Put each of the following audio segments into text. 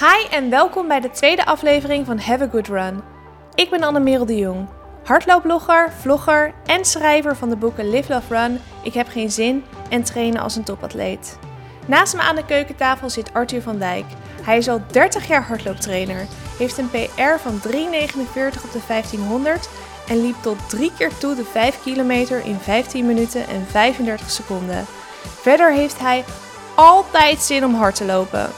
Hi en welkom bij de tweede aflevering van Have a Good Run. Ik ben Annemerel de Jong, hardloopblogger, vlogger en schrijver van de boeken Live Love Run, Ik heb geen zin en trainen als een topatleet. Naast me aan de keukentafel zit Arthur van Dijk. Hij is al 30 jaar hardlooptrainer, heeft een PR van 3,49 op de 1500 en liep tot drie keer toe de 5 kilometer in 15 minuten en 35 seconden. Verder heeft hij altijd zin om hard te lopen.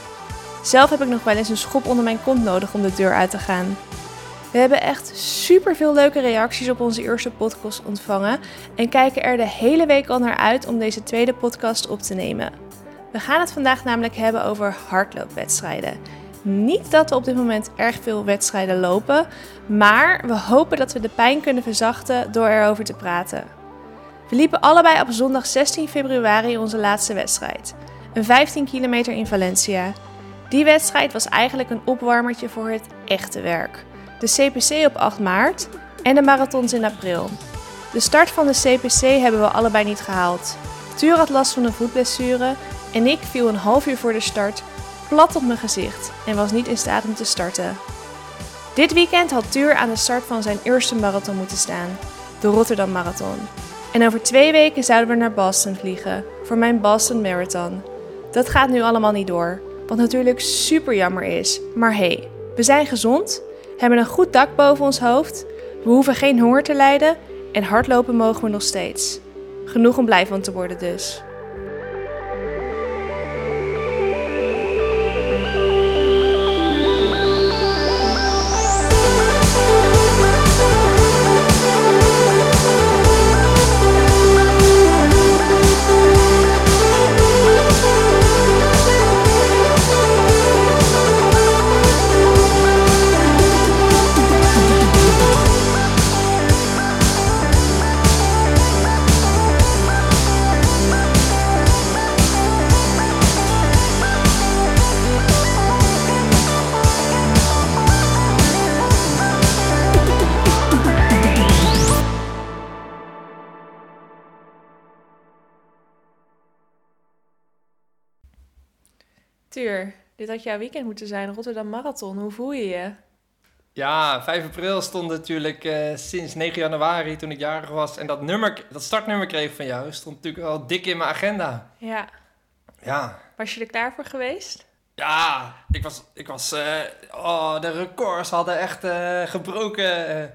Zelf heb ik nog wel eens een schop onder mijn kont nodig om de deur uit te gaan. We hebben echt super veel leuke reacties op onze eerste podcast ontvangen en kijken er de hele week al naar uit om deze tweede podcast op te nemen. We gaan het vandaag namelijk hebben over hardloopwedstrijden. Niet dat we op dit moment erg veel wedstrijden lopen, maar we hopen dat we de pijn kunnen verzachten door erover te praten. We liepen allebei op zondag 16 februari onze laatste wedstrijd, een 15 kilometer in Valencia. Die wedstrijd was eigenlijk een opwarmertje voor het echte werk. De CPC op 8 maart en de marathons in april. De start van de CPC hebben we allebei niet gehaald. Tuur had last van een voetblessure en ik viel een half uur voor de start plat op mijn gezicht en was niet in staat om te starten. Dit weekend had Tuur aan de start van zijn eerste marathon moeten staan, de Rotterdam Marathon. En over twee weken zouden we naar Boston vliegen voor mijn Boston Marathon. Dat gaat nu allemaal niet door, wat natuurlijk super jammer is. Maar hey, we zijn gezond, hebben een goed dak boven ons hoofd, we hoeven geen honger te lijden en hardlopen mogen we nog steeds. Genoeg om blij van te worden dus. Had jouw weekend moeten zijn, Rotterdam Marathon. Hoe voel je je? Ja, 5 april stond natuurlijk uh, sinds 9 januari toen ik jarig was. En dat, nummer, dat startnummer kreeg van jou stond natuurlijk al dik in mijn agenda. Ja. Ja. Was je er klaar voor geweest? Ja, ik was... Ik was uh, oh, de records hadden echt uh, gebroken. het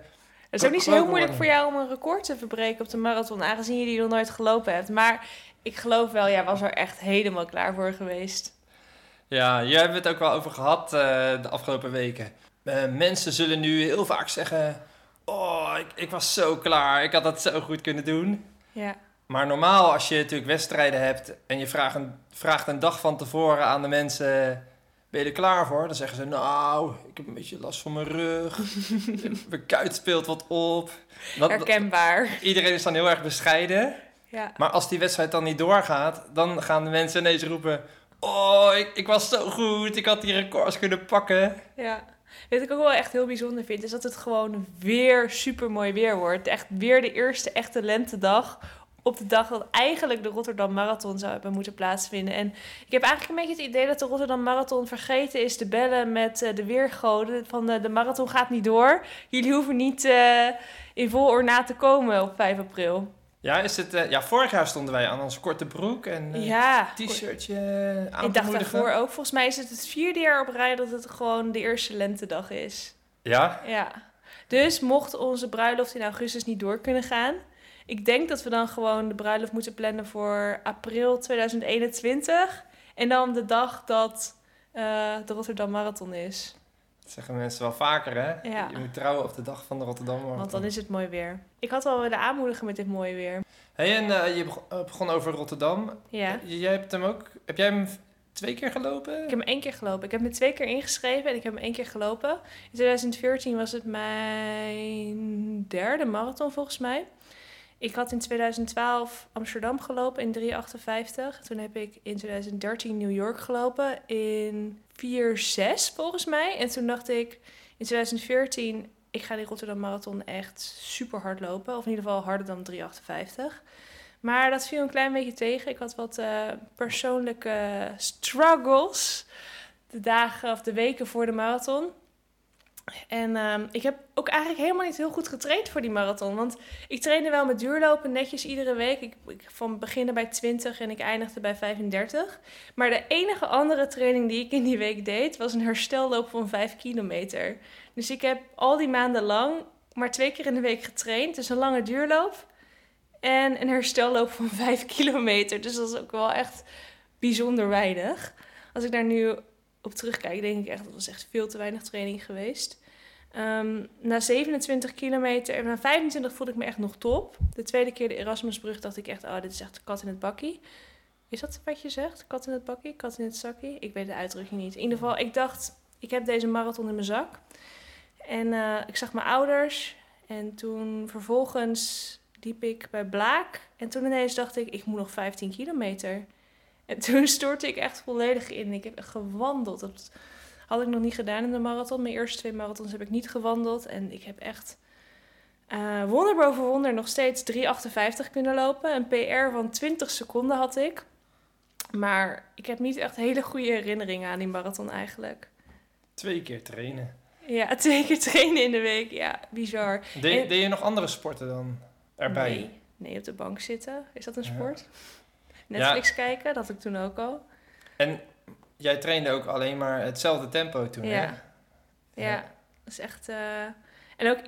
is ook niet zo heel moeilijk voor jou om een record te verbreken op de marathon, aangezien je die nog nooit gelopen hebt. Maar ik geloof wel, jij was er echt helemaal klaar voor geweest. Ja, hier hebben we het ook wel over gehad uh, de afgelopen weken. Uh, mensen zullen nu heel vaak zeggen: Oh, ik, ik, was zo klaar, ik had dat zo goed kunnen doen. Ja. Maar normaal, als je natuurlijk wedstrijden hebt en je vraagt een, vraagt een dag van tevoren aan de mensen: Ben je er klaar voor? Dan zeggen ze: Nou, ik heb een beetje last van mijn rug. mijn kuit speelt wat op. Dat, Herkenbaar. iedereen is dan heel erg bescheiden. Ja. Maar als die wedstrijd dan niet doorgaat, dan gaan de mensen ineens roepen: Oh, ik, ik was zo goed. Ik had die records kunnen pakken. Ja. Wat ik ook wel echt heel bijzonder vind, is dat het gewoon weer super mooi weer wordt. Echt weer de eerste echte lentedag. Op de dag dat eigenlijk de Rotterdam Marathon zou hebben moeten plaatsvinden. En ik heb eigenlijk een beetje het idee dat de Rotterdam Marathon vergeten is te bellen met uh, de weergoden. Van de, de marathon gaat niet door. Jullie hoeven niet uh, in vol ornaat te komen op 5 april. Ja, is het, uh, ja, vorig jaar stonden wij aan ons korte broek en uh, ja, t-shirtje aan Ik dacht daarvoor ook. Volgens mij is het het vierde jaar op rij dat het gewoon de eerste lentedag is. Ja? Ja. Dus mocht onze bruiloft in augustus niet door kunnen gaan... Ik denk dat we dan gewoon de bruiloft moeten plannen voor april 2021. En dan de dag dat uh, de Rotterdam Marathon is. Dat zeggen mensen wel vaker, hè? Ja. Je moet trouwen op de dag van de Rotterdam Marathon. Want dan is het mooi weer. Ik had wel willen aanmoedigen met dit mooie weer. hey, en uh, je begon, begon, over Rotterdam. Ja. jij hebt hem ook... Heb jij hem twee keer gelopen? Ik heb hem één keer gelopen. Ik heb me twee keer ingeschreven en ik heb hem één keer gelopen. In 2014 was het mijn derde marathon volgens mij. Ik had in 2012 Amsterdam gelopen in 3,58. Toen heb ik in 2013 New York gelopen in 4,6 volgens mij. En toen dacht ik in 2014, ik ga die Rotterdam Marathon echt super hard lopen. Of in ieder geval harder dan 3,58. Maar dat viel een klein beetje tegen. Ik had wat uh, persoonlijke struggles. de dagen of de weken voor de marathon. En ehm, ik heb ook eigenlijk helemaal niet heel goed getraind voor die marathon. Want ik trainde wel met duurlopen netjes iedere week. Ik, ik van beginnen bij 20 en ik eindigde bij 35. Maar de enige andere training die ik in die week deed... was een herstelloop van 5 kilometer. Dus ik heb al die maanden lang maar twee keer in de week getraind. Dus een lange duurloop en een herstelloop van 5 kilometer. Dus dat is ook wel echt bijzonder weinig. Als ik daar nu op denk ik echt dat was echt veel te weinig training geweest. Ehm, na 27 kilometer en na 25 voelde ik me echt nog top. De tweede keer de Erasmusbrug dacht ik echt, oh, dit is echt kat in het bakkie. Is dat wat je zegt? Kat in het bakkie, kat in het zakkie? Ik weet de uitdrukking niet. In ieder geval, ik dacht, ik heb deze marathon in mijn zak. En uh, ik zag mijn ouders. En toen vervolgens liep ik bij Blaak. En toen ineens dacht ik, ik moet nog 15 kilometer. En toen stortte ik echt volledig in. Ik heb gewandeld. Dat had ik nog niet gedaan in de marathon. Mijn eerste twee marathons heb ik niet gewandeld. En ik heb echt uh, wonder boven wonder nog steeds 3,58 kunnen lopen. Een PR van 20 seconden had ik. Maar ik heb niet echt hele goede herinneringen aan die marathon eigenlijk. Twee keer trainen. Ja, twee keer trainen in de week. Ja, bizar. Deed, deed je nog andere sporten dan? erbij? Nee, nee, op de bank zitten. Is dat een sport? Netflix kijken, dat had ik toen ook al. En jij trainde ook alleen maar hetzelfde tempo toen, ja. hè? Ja, dat is echt... Uh... En ook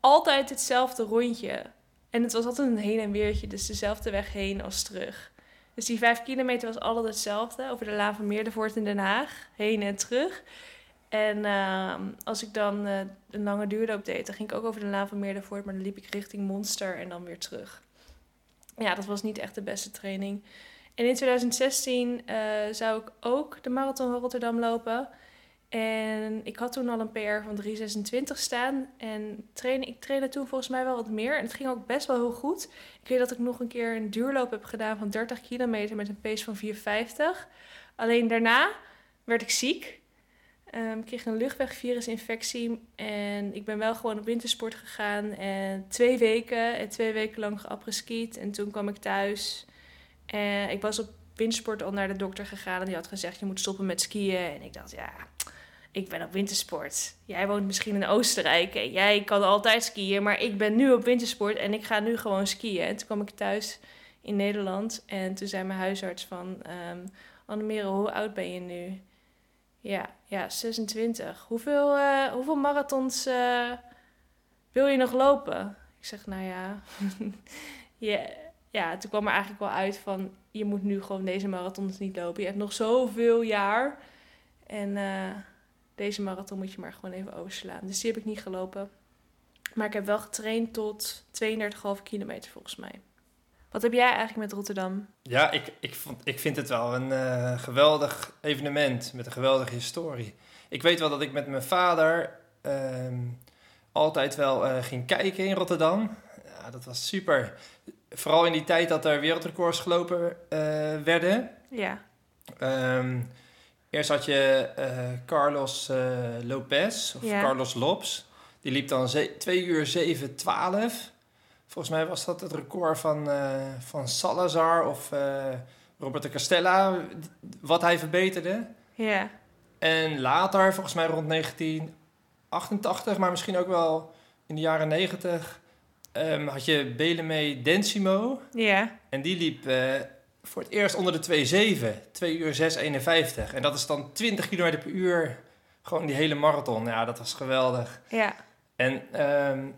altijd hetzelfde rondje. En het was altijd een heen en weertje, dus dezelfde weg heen als terug. Dus die vijf kilometer was altijd hetzelfde. Over de Laan van Meerdervoort in Den Haag. Heen en terug. En uh, als ik dan uh, een lange duurloop deed, dan ging ik ook over de Laan van Meerdervoort, maar dan liep ik richting Monster en dan weer terug. Ja, dat was niet echt de beste training. En in 2016 uh, zou ik ook de Marathon van Rotterdam lopen. En ik had toen al een PR van 3,26 staan. En trainen, ik trainde toen volgens mij wel wat meer. En het ging ook best wel heel goed. Ik weet dat ik nog een keer een duurloop heb gedaan van 30 kilometer met een pace van 4,50. Alleen daarna werd ik ziek. Um, ik kreeg een luchtwegvirusinfectie en ik ben wel gewoon op wintersport gegaan. En twee weken, en twee weken lang geappreskiet. En toen kwam ik thuis. En ik was op wintersport al naar de dokter gegaan. En die had gezegd, je moet stoppen met skiën. En ik dacht, ja, ik ben op wintersport. Jij woont misschien in Oostenrijk. En jij kan altijd skiën. Maar ik ben nu op wintersport en ik ga nu gewoon skiën. En toen kwam ik thuis in Nederland. En toen zei mijn huisarts van... Um, Annemere, hoe oud ben je nu? Ja, ja 26. Hoeveel, uh, hoeveel marathons uh, wil je nog lopen? Ik zeg, nou ja. ja. Toen kwam er eigenlijk wel uit van... je moet nu gewoon deze marathons niet lopen. Je hebt nog zoveel jaar. En uh, deze marathon moet je maar gewoon even overslaan. Dus die heb ik niet gelopen. Maar ik heb wel getraind tot 32,5 kilometer volgens mij. Wat heb jij eigenlijk met Rotterdam? Ja, ik, ik, vond, ik vind het wel een uh, geweldig evenement met een geweldige historie. Ik weet wel dat ik met mijn vader uh, altijd wel uh, ging kijken in Rotterdam. Ja, dat was super. Vooral in die tijd dat er wereldrecords gelopen eh, werden. Ja. Um, eerst had je Carlos Lopez, of ja. Carlos Lops. Die liep dan 2 uur 7, 12. Volgens mij was dat het record van, uh, van Salazar of uh, Robert de Castella, wat hij verbeterde. Ja. En later, volgens mij rond 1988, maar misschien ook wel in de jaren 90, um, ehm, had je Beleme Densimo. Ja. En die liep uh, voor het eerst onder de 2,7, 2 uur 6,51. En dat is dan 20 km per uur, gewoon die hele marathon. Ja, dat was geweldig. Ja. En um,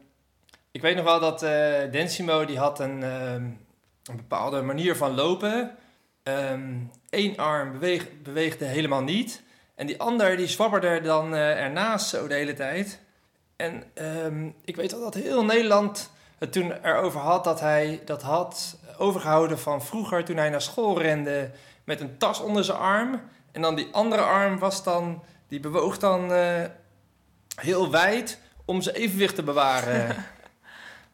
ik weet nog wel dat uh, Densimo die had een, um, een bepaalde manier van lopen. Eén ehm, arm beweeg, beweegde helemaal niet. En die ander die zwabberde dan uh, ernaast zo de hele tijd. En um, ik weet wel dat heel Nederland het toen erover had dat hij dat had overgehouden van vroeger toen hij naar school rende met een tas onder zijn arm. En dan die andere arm was dan, die bewoog dan uh, heel wijd om zijn evenwicht te bewaren.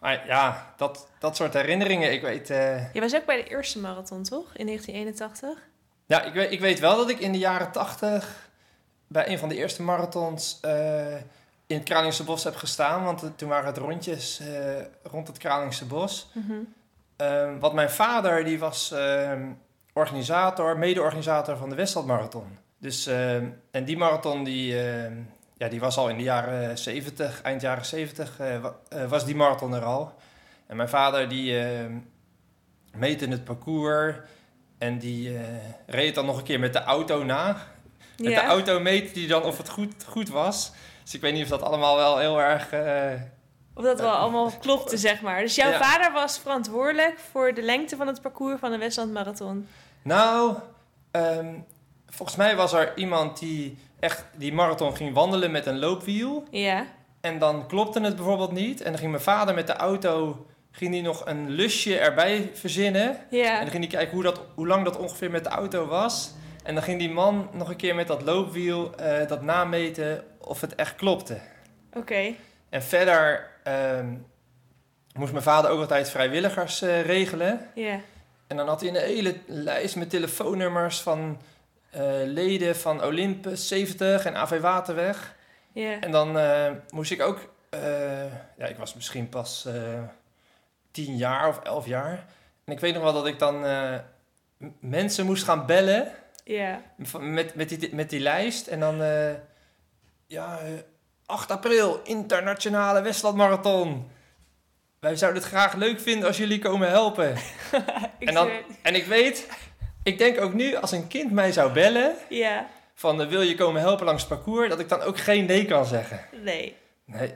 Maar ja, dat, dat soort herinneringen, ik weet... Uh... Je was ook bij de eerste marathon, toch? In 1981? Ja, ik weet, ik weet wel dat ik in de jaren 80 bij een van de eerste marathons uh, in het Kralingse Bos heb gestaan. Want toen waren het rondjes uh, rond het Kralingse Bos. Mm -hmm. uh, want mijn vader, die was ehm, organisator, mede-organisator van de Westlandmarathon. Dus, eh, en die marathon die, eh, ja, die was al in de jaren 70, eind jaren 70 eh, eh, was die marathon er al. En mijn vader die eh, meette het parcours en die reed dan nog een keer met de auto na. Met de auto meette die dan of het goed, goed was. Dus ik weet niet of dat allemaal wel heel erg... Of dat wel allemaal klopte, zeg maar. Dus jouw Ja. vader was verantwoordelijk voor de lengte van het parcours van de Westland Marathon. Nou, ehm, volgens mij was er iemand die echt die marathon ging wandelen met een loopwiel. Ja. En dan klopte het bijvoorbeeld niet. En dan ging mijn vader met de auto ging die nog een lusje erbij verzinnen. En Ja. dan ging hij kijken hoe, dat, hoe lang dat ongeveer met de auto was. En dan ging die man nog een keer met dat loopwiel eh, dat nameten of het echt klopte. Oké. En verder ehm, moest mijn vader ook altijd vrijwilligers eh, regelen. Ja. En dan had hij een hele lijst met telefoonnummers van leden van Olympus 70 en AV Waterweg. En dan eh, moest ik ook, eh, ja, ik was misschien pas eh tien jaar of elf jaar. En ik weet nog wel dat ik dan eh, mensen moest gaan bellen Ja. met, met, die, met die lijst. En dan, eh, ja, eh, 8 april, internationale Westland Marathon. Wij zouden het graag leuk vinden als jullie komen helpen. En dan- En ik weet, ik denk ook nu, als een kind mij zou bellen Ja. van eh, wil je komen helpen langs het parcours, dat ik dan ook geen nee kan zeggen. Nee. Nee.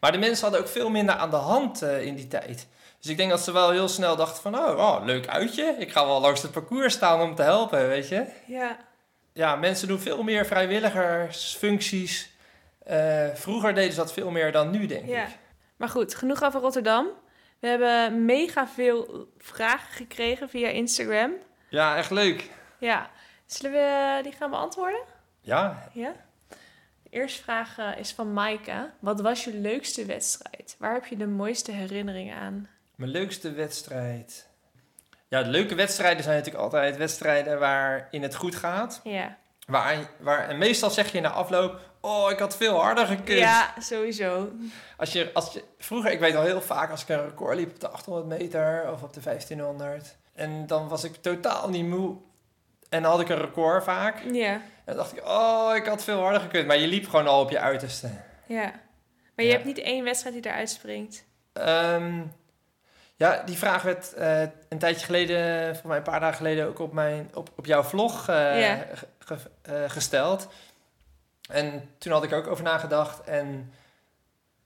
Maar de mensen hadden ook veel minder aan de hand eh, in die tijd. Dus ik denk dat ze wel heel snel dachten van, oh, oh, leuk uitje. Ik ga wel langs het parcours staan om te helpen, weet je. Ja. Ja, mensen doen veel meer vrijwilligersfuncties. Eh, vroeger deden ze dat veel meer dan nu, denk Ja. ik. Maar goed, genoeg over Rotterdam. We hebben mega veel vragen gekregen via Instagram. Ja, echt leuk. Ja. Zullen we die gaan beantwoorden? Ja, Ja. De eerste vraag eh, is van Maaike. Wat was je leukste wedstrijd? Waar heb je de mooiste herinneringen aan? mijn leukste wedstrijd. Ja, leuke wedstrijden zijn natuurlijk altijd wedstrijden waarin het goed gaat. Ja. Waar, waar, en meestal zeg je na afloop, oh, ik had veel harder gekund. Ja, sowieso. Als je, als je, vroeger, ik weet al heel vaak als ik een record liep op de 800 meter of op de 1500. En dan was ik totaal niet moe. En dan had ik een record vaak. En Ja. dan dacht ik, oh, ik had veel harder gekund. Maar je liep gewoon al op je uiterste. Ja. Maar je Ja. hebt niet één wedstrijd die eruit springt. Ehm, ja, die vraag werd eh, een tijdje geleden, voor mij een paar dagen geleden, ook op, mijn, op, op jouw vlog ge- eh, gesteld. En toen had ik ook over nagedacht. En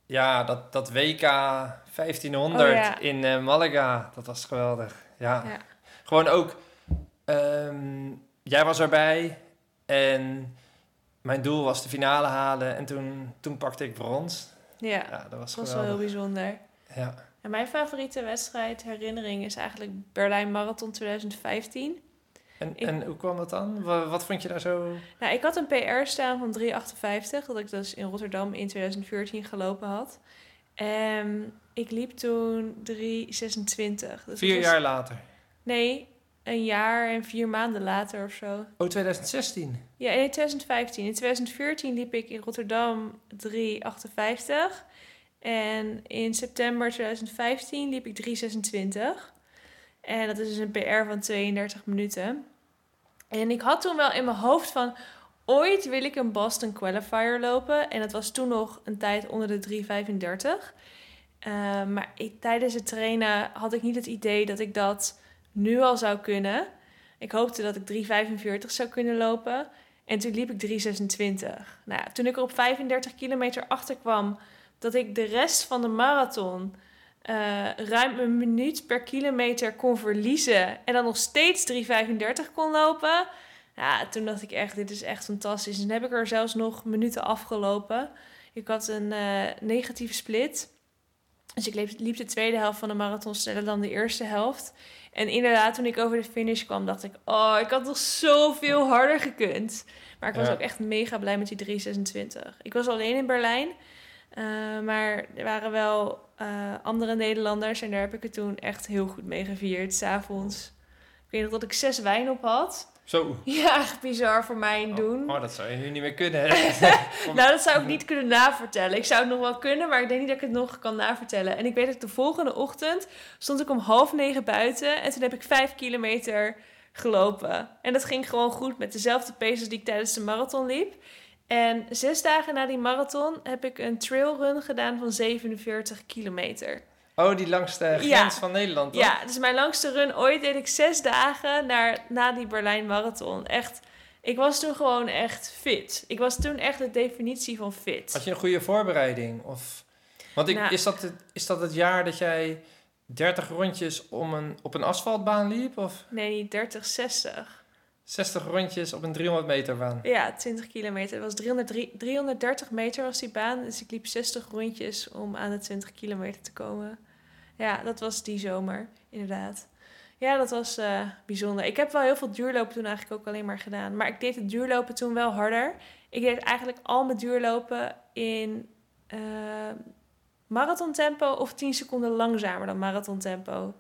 ja, dat, dat WK 1500 Oh, ja. in Malaga, dat was geweldig. Ja. Ja. Gewoon ook, ehm, jij was erbij en mijn doel was de finale halen. En toen, toen pakte ik brons. Ja. Ja, dat was Dat was wel heel bijzonder. Ja. En mijn favoriete wedstrijd, herinnering, is eigenlijk Berlijn Marathon 2015. En, Ik- en hoe kwam dat dan? Wa- Wat, vond je daar zo... Nou, ik had een PR staan van 3,58, dat ik dus in Rotterdam in 2014 gelopen had. En ik liep toen 3,26. Dus dat Vier was- jaar later. Nee, een jaar en vier maanden later of zo. Oh, 2016. Ja, in 2015. In 2014 liep ik in Rotterdam 3,58. En in september 2015 liep ik 3,26. En dat is dus een PR van 32 minuten. En ik had toen wel in mijn hoofd van... Ooit wil ik een Boston Qualifier lopen. En dat was toen nog een tijd onder de 3,35. Eh, maar ik, tijdens het trainen had ik niet het idee dat ik dat nu al zou kunnen. Ik hoopte dat ik 3,45 zou kunnen lopen. En toen liep ik 3,26. Nou toen ik er op 35 kilometer achter kwam dat ik de rest van de marathon eh, ruim een minuut per kilometer kon verliezen en dan nog steeds 3,35 kon lopen. Ja, toen dacht ik echt, dit is echt fantastisch. En heb ik er zelfs nog minuten afgelopen. Ik had een eh, negatieve split. Dus ik liep, de tweede helft van de marathon sneller dan de eerste helft. En inderdaad, toen ik over de finish kwam, dacht ik... Oh, ik had nog zoveel harder gekund. Maar ik was Ja. ook echt mega blij met die 3,26. Ik was alleen in Berlijn. eh, maar er waren wel eh, andere Nederlanders. En daar heb ik het toen echt heel goed mee gevierd, s'avonds. Ik weet nog dat ik zes wijn op had. Zo. Ja, echt bizar voor mij doen. Oh, dat zou je nu niet meer kunnen. Nou, dat zou ik niet kunnen navertellen. Ik zou het nog wel kunnen, maar ik denk niet dat ik het nog kan navertellen. En ik weet dat de volgende ochtend stond ik om half negen buiten. En toen heb ik vijf kilometer gelopen. En dat ging gewoon goed met dezelfde paces die ik tijdens de marathon liep. En zes dagen na die marathon heb ik een trailrun gedaan van 47 kilometer. Oh, die langs de grens Ja. van Nederland, toch? Ja, dus mijn langste run ooit deed ik zes dagen naar, na die Berlijn Marathon. Echt, ik was toen gewoon echt fit. Ik was toen echt de definitie van fit. Had je een goede voorbereiding? Of... Want ik, Nou. is, dat het, is dat het jaar dat jij 30 rondjes om een, op een asfaltbaan liep? Of Nee, niet 30, 60. 60 rondjes op een 300 meter baan? Ja, 20 kilometer. Het was 303 330 meter was die baan. Dus ik liep 60 rondjes om aan de 20 kilometer te komen. Ja, dat was die zomer, inderdaad. Ja, dat was eh, bijzonder. Ik heb wel heel veel duurlopen toen eigenlijk ook alleen maar gedaan. Maar ik deed het duurlopen toen wel harder. Ik deed eigenlijk al mijn duurlopen in eh marathontempo of 10 seconden langzamer dan marathontempo.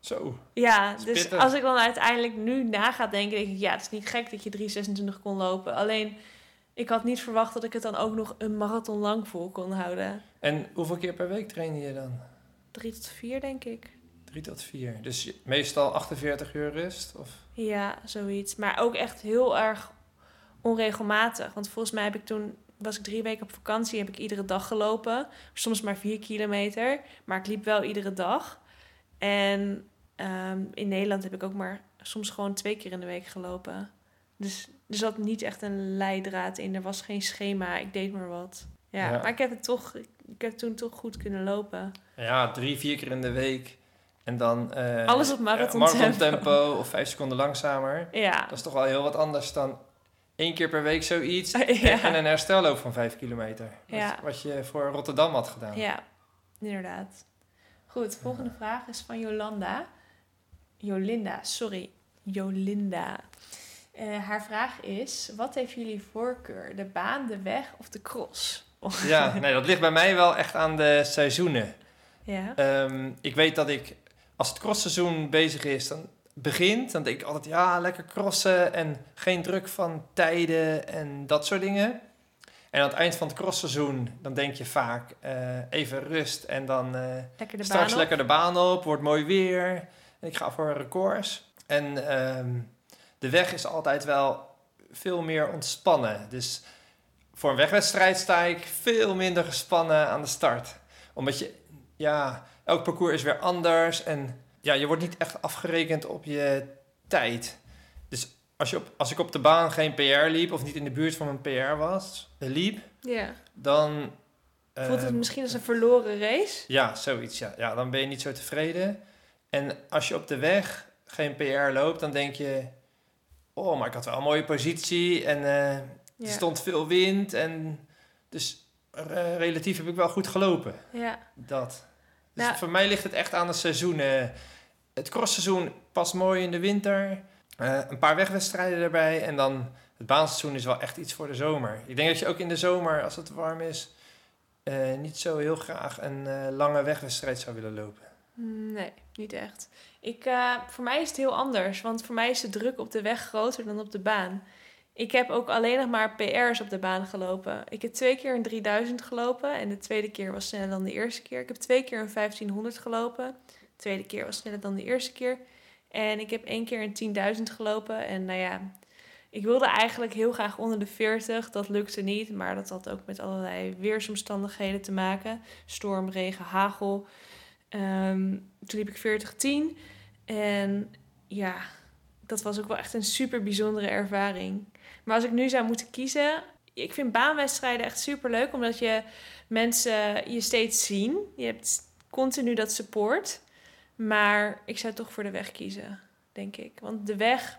Zo. Ja, dus als ik dan uiteindelijk nu na ga denken, denk ik, ja, het is niet gek dat je 3,26 kon lopen. Alleen, ik had niet verwacht dat ik het dan ook nog een marathon lang vol kon houden. En hoeveel keer per week train je dan? Drie tot vier, denk ik. 3 tot 4. Dus meestal 48 uur rust? Of? Ja, zoiets. Maar ook echt heel erg onregelmatig. Want volgens mij heb ik toen, was ik drie weken op vakantie, heb ik iedere dag gelopen. Soms maar vier kilometer, maar ik liep wel iedere dag. En ehm, in Nederland heb ik ook maar soms gewoon twee keer in de week gelopen. Dus er zat niet echt een leidraad in. Er was geen schema. Ik deed maar wat. Ja, Ja. maar ik heb het toch, ik heb toen toch goed kunnen lopen. Ja, drie, vier keer in de week. En dan... eh, Alles op marathontempo. marathontempo of vijf seconden langzamer. Ja. Dat is toch wel heel wat anders dan één keer per week zoiets. Ja. En een herstelloop van vijf kilometer. Ja. wat je voor Rotterdam had gedaan. Ja, inderdaad. Goed, volgende vraag is van Jolanda. Jolinda, sorry. Jolinda. Eh, haar vraag is: wat heeft jullie voorkeur? De baan, de weg of de cross? Ja, nee, dat ligt bij mij wel echt aan de seizoenen. Ja. Ehm, ik weet dat ik, als het crossseizoen bezig is, dan begint, dan denk ik altijd, ja, lekker crossen en geen druk van tijden en dat soort dingen. En aan het eind van het crossseizoen, dan denk je vaak eh, even rust en dan Lekker de straks lekker de baan op, wordt mooi weer en ik ga voor records. En ehm, de weg is altijd wel veel meer ontspannen. Dus voor een wegwedstrijd sta ik veel minder gespannen aan de start. Omdat je, ja, elk parcours is weer anders en ja, je wordt niet echt afgerekend op je tijd. Dus als, je op, als ik op de baan geen PR liep of niet in de buurt van mijn PR was, eh, liep, Ja. dan... Voelt het ehm, misschien als een verloren race? ja, zoiets. Ja. ja, dan ben je niet zo tevreden. En als je op de weg geen PR loopt, dan denk je... Oh, maar ik had wel een mooie positie en er stond veel wind. En dus eh, relatief heb ik wel goed gelopen. ja. Dat. Dus Nou- voor mij ligt het echt aan het seizoen. eh. het crossseizoen past mooi in de winter. Eh, een paar wegwedstrijden erbij. En dan het baanseizoen is wel echt iets voor de zomer. Ik denk dat je ook in de zomer, als het warm is... eh, niet zo heel graag een lange wegwedstrijd zou willen lopen. Nee, niet echt. Ik, voor mij is het heel anders, want voor mij is de druk op de weg groter dan op de baan. Ik heb ook alleen nog maar PR's op de baan gelopen. Ik heb twee keer een 3000 gelopen en de tweede keer was sneller dan de eerste keer. Ik heb twee keer een 1500 gelopen. De tweede keer was sneller dan de eerste keer. En ik heb één keer een 10.000 gelopen. En nou ja, ik wilde eigenlijk heel graag onder de 40. Dat lukte niet, maar dat had ook met allerlei weersomstandigheden te maken. Storm, regen, hagel. Ehm, toen liep ik 40-10. En ja, dat was ook wel echt een super bijzondere ervaring. Maar als ik nu zou moeten kiezen. Ik vind baanwedstrijden echt super leuk, omdat je mensen je steeds zien. Je hebt continu dat support. Maar ik zou toch voor de weg kiezen, denk ik. Want de weg,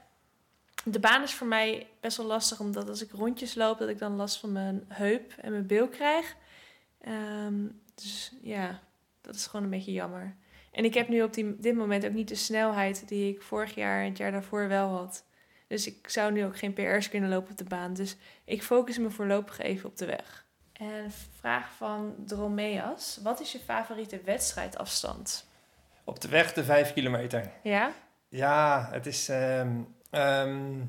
de baan is voor mij best wel lastig, omdat als ik rondjes loop, dat ik dan last van mijn heup en mijn bil krijg. Ehm, dus ja, dat is gewoon een beetje jammer. En ik heb nu op dit moment ook niet de snelheid die ik vorig jaar en het jaar daarvoor wel had. Dus ik zou nu ook geen PR's kunnen lopen op de baan. Dus ik focus me voorlopig even op de weg. En vraag van Dromeas. Wat is je favoriete wedstrijdafstand? Op de weg de 5 kilometer. Ja? Ja, het is, ehm, ehm,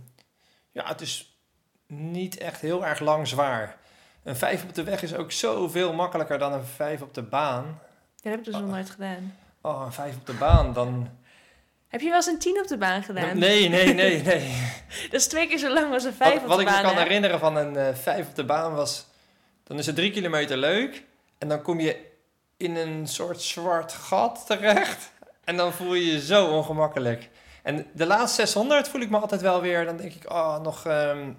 ja, het is niet echt heel erg lang zwaar. Een 5 op de weg is ook zoveel makkelijker dan een 5 op de baan. Dat heb ik dus nog nooit gedaan. Oh, een 5 op de baan, dan Heb je wel eens een 10 op de baan gedaan? Nee, nee, nee, nee. Dat is twee keer zo lang als een 5 Wat, op wat de ik me baan. kan herinneren van een eh, vijf op de baan was... Dan is het drie kilometer leuk. En dan kom je in een soort zwart gat terecht. En dan voel je je zo ongemakkelijk. En de laatste 600 voel ik me altijd wel weer... Dan denk ik, oh, nog ehm,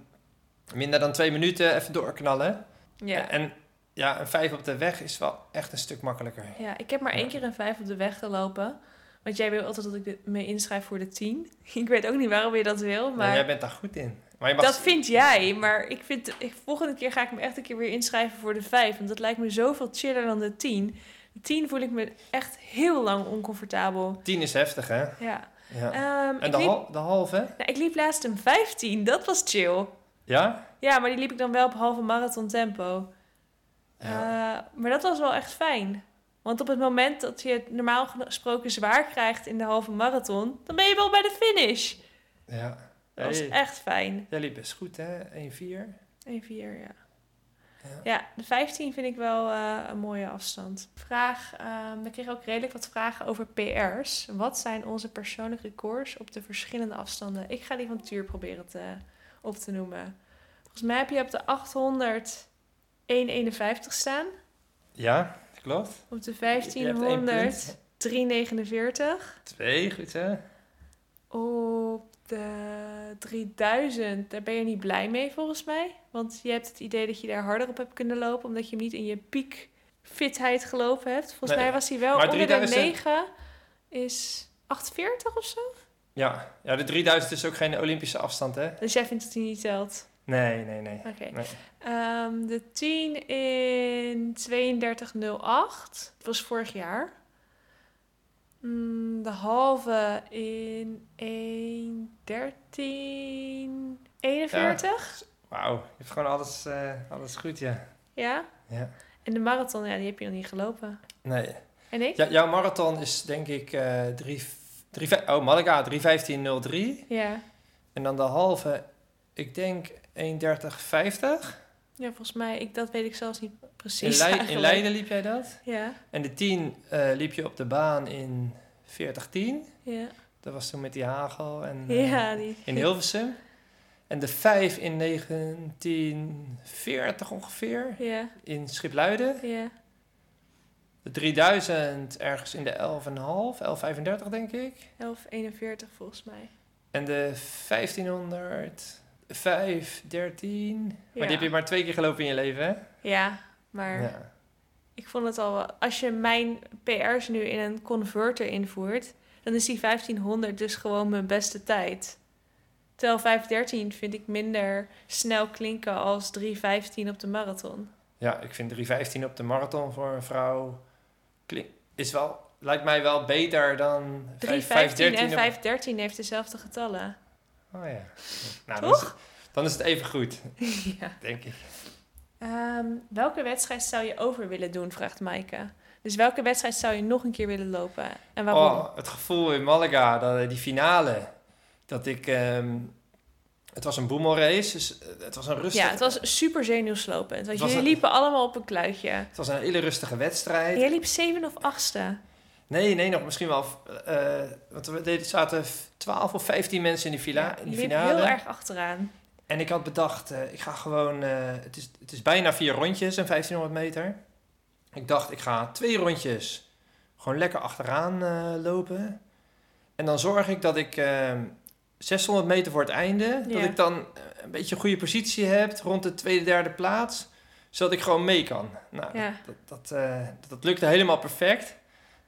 minder dan twee minuten even doorknallen. Ja. En, en ja, een vijf op de weg is wel echt een stuk makkelijker. ja, ik heb maar één keer een 5 op de weg gelopen. Want jij wil altijd dat ik de- me inschrijf voor de 10. Ik weet ook niet waarom je dat wil, Maar jij bent daar goed in. Maar je mag dat vind jij. Maar ik vind, ik, volgende keer ga ik me echt een keer weer inschrijven voor de 5. Want dat lijkt me zoveel chiller dan de 10. De 10 voel ik me echt heel lang oncomfortabel. 10 is heftig, hè? Ja. Ja. Ehm, en de, liep, hal, de halve? nou, ik liep laatst een 15. Dat was chill. Ja? Ja, maar die liep ik dan wel op halve marathon tempo. Ja. Eh, maar dat was wel echt fijn. Want op het moment dat je het normaal gesproken zwaar krijgt in de halve marathon, dan ben je wel bij de finish. ja. Dat was Hey, echt fijn. Jij liep best goed, hè? 1-4. 1-4, ja. Ja. Ja, de 15 vind ik wel eh, een mooie afstand. Vraag, ehm we kregen ook redelijk wat vragen over PR's. Wat zijn onze persoonlijke records op de verschillende afstanden? Ik ga die van Tuur proberen te, op te noemen. Volgens mij heb je op de 800 1,51 staan. Ja, klopt. Op de Je hebt één 1500 punt. 3,49. Twee, goed hè? Op de 3000, daar ben je niet blij mee volgens mij. Want je hebt het idee dat je daar harder op hebt kunnen lopen, omdat je hem niet in je piek fitheid gelopen hebt. Volgens Nee, mij was hij wel onder 3000 de 9 is 48 of zo. Ja. ja, de 3000 is ook geen Olympische afstand, hè? Dus jij vindt dat hij niet telt. Nee, nee, nee. Oké. nee. Ehm, de 10 in 3208. Dat was vorig jaar. Mm, de halve in 1.1341. Wauw, je hebt gewoon alles, eh, alles goed, ja. Ja. ja. En de marathon, ja, die heb je nog niet gelopen. Nee. En ik? Ja, jouw marathon is denk ik eh 3, 3, oh, Malaga 31503. Ja. En dan de halve, ik denk 13050. Ja, volgens mij, ik, dat weet ik zelfs niet In, precies. In eigenlijk. Leiden liep jij dat? Ja, En de 10 eh, liep je op de baan in 4010. ja. Dat was toen met die hagel en eh, Ja, die. in Hilversum. En de 5 in 1940 ongeveer Ja, in Schipluiden. ja. De 3000 ergens in de 11,5, 11,35 denk ik. 1141 volgens mij. En de 1500, 5, 13. Maar die heb je maar twee keer gelopen in je leven, hè? Ja, maar Ja. ik vond het al... wel- Als je mijn PR's nu in een converter invoert... dan is die 1500 dus gewoon mijn beste tijd. Terwijl 513 vind ik minder snel klinken als 315 op de marathon. ja, ik vind 3,15 op de marathon voor een vrouw klink, is wel, lijkt mij wel beter dan 315 en op- 513 heeft dezelfde getallen. Oh ja. Nou, Toch? Dan, is het, dan is het even goed, ja. denk ik. Ehm, welke wedstrijd zou je over willen doen, vraagt Maaike. Dus welke wedstrijd zou je nog een keer willen lopen? En waarom? Oh, het gevoel in Malaga, dat, die finale. Dat ik... ehm, het was een boemelrace, dus eh, het was een rustige... ja, het was super zenuwslopend. Want jullie liepen allemaal op een kluitje. het was een hele rustige En wedstrijd. jij liep zeven of achtste. Nee, nee, nog misschien wel... eh want we deden- zaten 12 of 15 mensen in die, fila, Ja, in liep finale. heel erg achteraan. En ik had bedacht, eh, ik ga gewoon... eh, het, is, het is bijna vier rondjes, een 1500 meter. Ik dacht, ik ga twee rondjes gewoon lekker achteraan lopen. En dan zorg ik dat ik eh, 600 meter voor het einde... dat ik dan een beetje een goede positie heb rond de tweede, derde plaats. Zodat ik gewoon mee kan. Nou, Ja. dat, dat, dat, dat lukte helemaal perfect.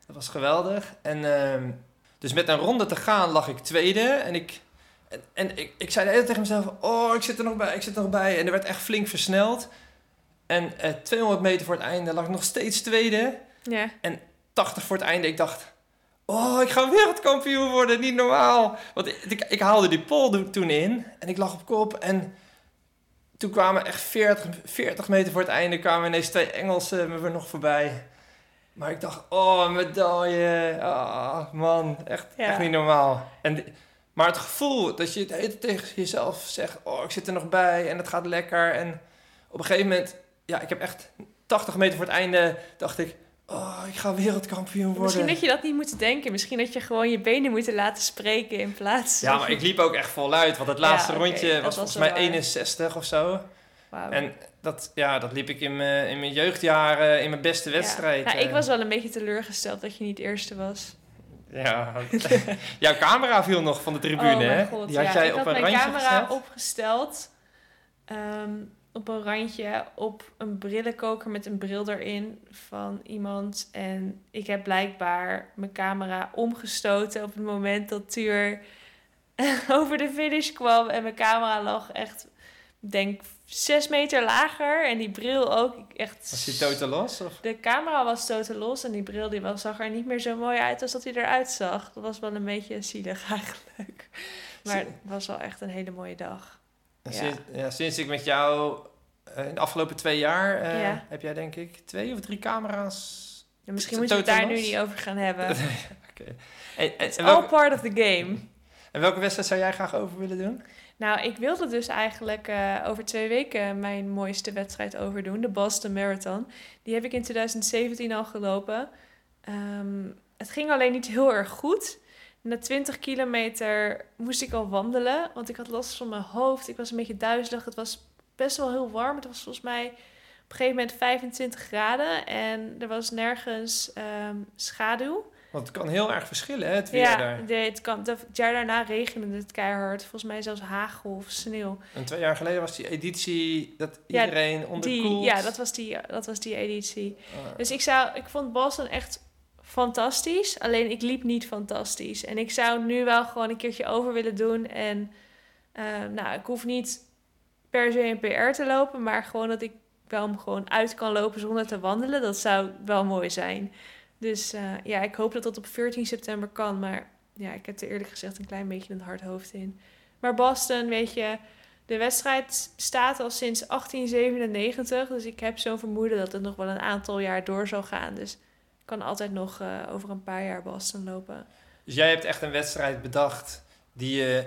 Dat was geweldig. En ehm, dus met een ronde te gaan lag ik tweede. En ik, en, en ik, ik zei de hele tijd tegen mezelf... Oh, ik zit er nog bij, ik zit er nog bij. En er werd echt flink versneld. En eh 200 meter voor het einde lag ik nog steeds tweede. Ja. 80 voor het einde. Ik dacht... Oh, ik ga wereldkampioen worden. Niet normaal. Want ik, ik, ik haalde die pol toen in. En ik lag op kop. En toen kwamen echt 40, 40 meter voor het einde... kwamen ineens twee Engelsen me weer nog voorbij. Maar ik dacht... Oh, een medaille. Ah, man. Echt, Ja. echt niet normaal. En, maar het gevoel dat je de hele tegen jezelf zegt... Oh, ik zit er nog bij. En het gaat lekker. En op een gegeven moment... Ja, ik heb echt 80 meter voor het einde... dacht ik... oh, ik ga wereldkampioen worden. Misschien dat je dat niet moet denken. Misschien dat je gewoon je benen moet laten spreken in plaats Ja, maar ik liep ook echt voluit. Want het laatste Ja, rondje was volgens mij waar. 61 of zo. Wauw. En dat, ja, dat liep ik in mijn, in mijn jeugdjaren in mijn beste wedstrijd. Ja. Nou, ik eh. was wel een beetje teleurgesteld dat je niet eerste was. Ja, jouw camera viel nog van de tribune, oh hè? god, Die had ja. jij ik op had een mijn randje camera opgesteld. ehm, op een randje op een brillenkoker met een bril erin van iemand. En ik heb blijkbaar mijn camera omgestoten op het moment dat Tuur over de finish kwam. En mijn camera lag echt, ik denk, zes meter lager. En die bril ook. Echt Was die totaal los? Of? de camera was totaal los en die bril die was, zag er niet meer zo mooi uit als dat hij eruit zag. Dat was wel een beetje zielig eigenlijk. Maar het was wel echt een hele mooie dag. Ja. Sinds, ja, sinds ik met jou eh, in de afgelopen twee jaar eh, Ja. heb jij denk ik twee of drie camera's. En misschien Is moeten we het daar nu niet over gaan hebben. Oké. En, en all welke, part of the game. en welke wedstrijd zou jij graag over willen doen? Nou, ik wilde dus eigenlijk eh, over twee weken mijn mooiste wedstrijd overdoen, de Boston Marathon. Die heb ik in 2017 al gelopen. Ehm, het ging alleen niet heel erg goed. Na 20 kilometer moest ik al wandelen, want ik had last van mijn hoofd. Ik was een beetje duizelig. Het was best wel heel warm. Het was volgens mij op een gegeven moment 25 graden en er was nergens ehm, schaduw. Want het kan heel erg verschillen, hè, het weer Ja, daar. de, het, kan, de, het jaar daarna regende het keihard. Volgens mij zelfs hagel of sneeuw. En twee jaar geleden was die editie dat Ja, iedereen Die, onderkoelt. ja, dat was die, dat was die editie. Ah. Dus ik, zou, ik vond Boston echt fantastisch. Alleen ik liep niet fantastisch. En ik zou nu wel gewoon een keertje over willen doen. En eh, nou, ik hoef niet per se een PR te lopen. Maar gewoon dat ik wel hem gewoon uit kan lopen zonder te wandelen. Dat zou wel mooi zijn. Dus eh, ja, ik hoop dat dat op 14 september kan. Maar ja, ik heb er eerlijk gezegd een klein beetje een hard hoofd in. Maar Boston, weet je, de wedstrijd staat al sinds 1897. Dus ik heb zo'n vermoeden dat het nog wel een aantal jaar door zal gaan. Dus ik kan altijd nog eh, over een paar jaar Boston lopen. Dus jij hebt echt een wedstrijd bedacht die je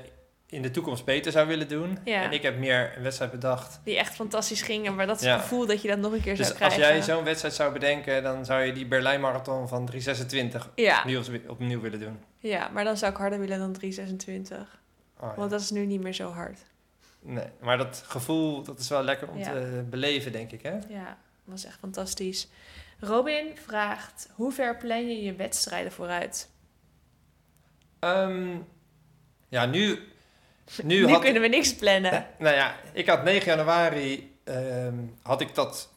in de toekomst beter zou willen doen. Ja. En ik heb meer een wedstrijd bedacht. Die echt fantastisch gingen. Maar dat is Ja. het gevoel dat je dat nog een keer Dus zou als krijgen. jij zo'n wedstrijd zou bedenken, dan zou je die Berlijn Marathon van 326 ja, als- opnieuw willen doen. ja, maar dan zou ik harder willen dan 326. Oh, ja. Want dat is nu niet meer zo hard. Nee, maar dat gevoel, dat is wel lekker om te beleven, denk ik, hè? Ja, dat was echt fantastisch. Robin vraagt, hoe ver plan je je wedstrijden vooruit? Ehm, ja, nu... Nu, Nu, had, kunnen we niks plannen. Nou ja, ik had 9 januari, ehm, had ik dat,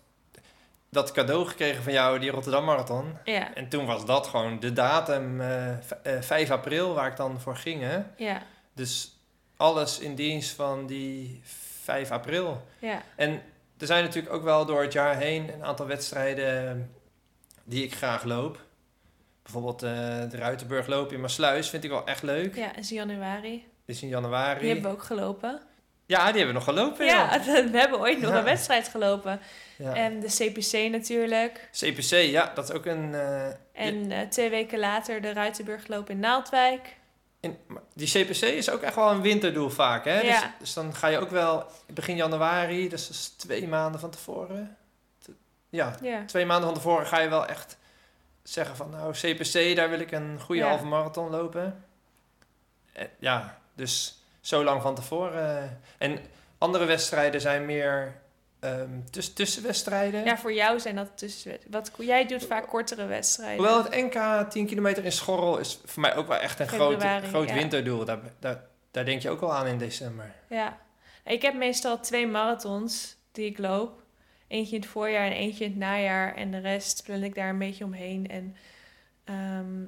dat cadeau gekregen van jou, die Rotterdam Marathon. Ja, En toen was dat gewoon de datum, eh, v- eh, 5 april, waar ik dan voor ging, hè? ja, Dus alles in dienst van die 5 april. ja. En er zijn natuurlijk ook wel door het jaar heen een aantal wedstrijden die ik graag loop. Bijvoorbeeld eh, de Ruitenburg lopen in Maasluis vind ik wel echt leuk. Ja, is januari. Is in januari. Die hebben we ook gelopen. Ja, die hebben we nog gelopen. Ja. Ja, we hebben ooit nog Ja. een wedstrijd gelopen. Ja. En de CPC natuurlijk. CPC, ja, dat is ook een... eh, En eh, twee weken later de Ruitenburg lopen in Naaldwijk. in- maar die CPC is ook echt wel een winterdoel vaak, hè? Dus, Ja. dus dan ga je ook wel begin januari, dus dat is twee maanden van tevoren. Te- Ja, twee maanden van tevoren ga je wel echt zeggen van... Nou, CPC, daar wil ik een goede halve marathon lopen. Eh, ja, dus zo lang van tevoren. En andere wedstrijden zijn meer tuss- tussenwedstrijden. ja voor jou zijn dat tussen. Wat, jij doet vaak kortere wedstrijden. Hoewel het NK 10 kilometer in Schorrel is voor mij ook wel echt een groot, Februari, groot ja. winterdoel. Daar, daar, daar denk je ook wel aan in december. Ja. Ik heb meestal twee marathons die ik loop. Eentje in het voorjaar en eentje in het najaar. En de rest plan ik daar een beetje omheen. En ehm,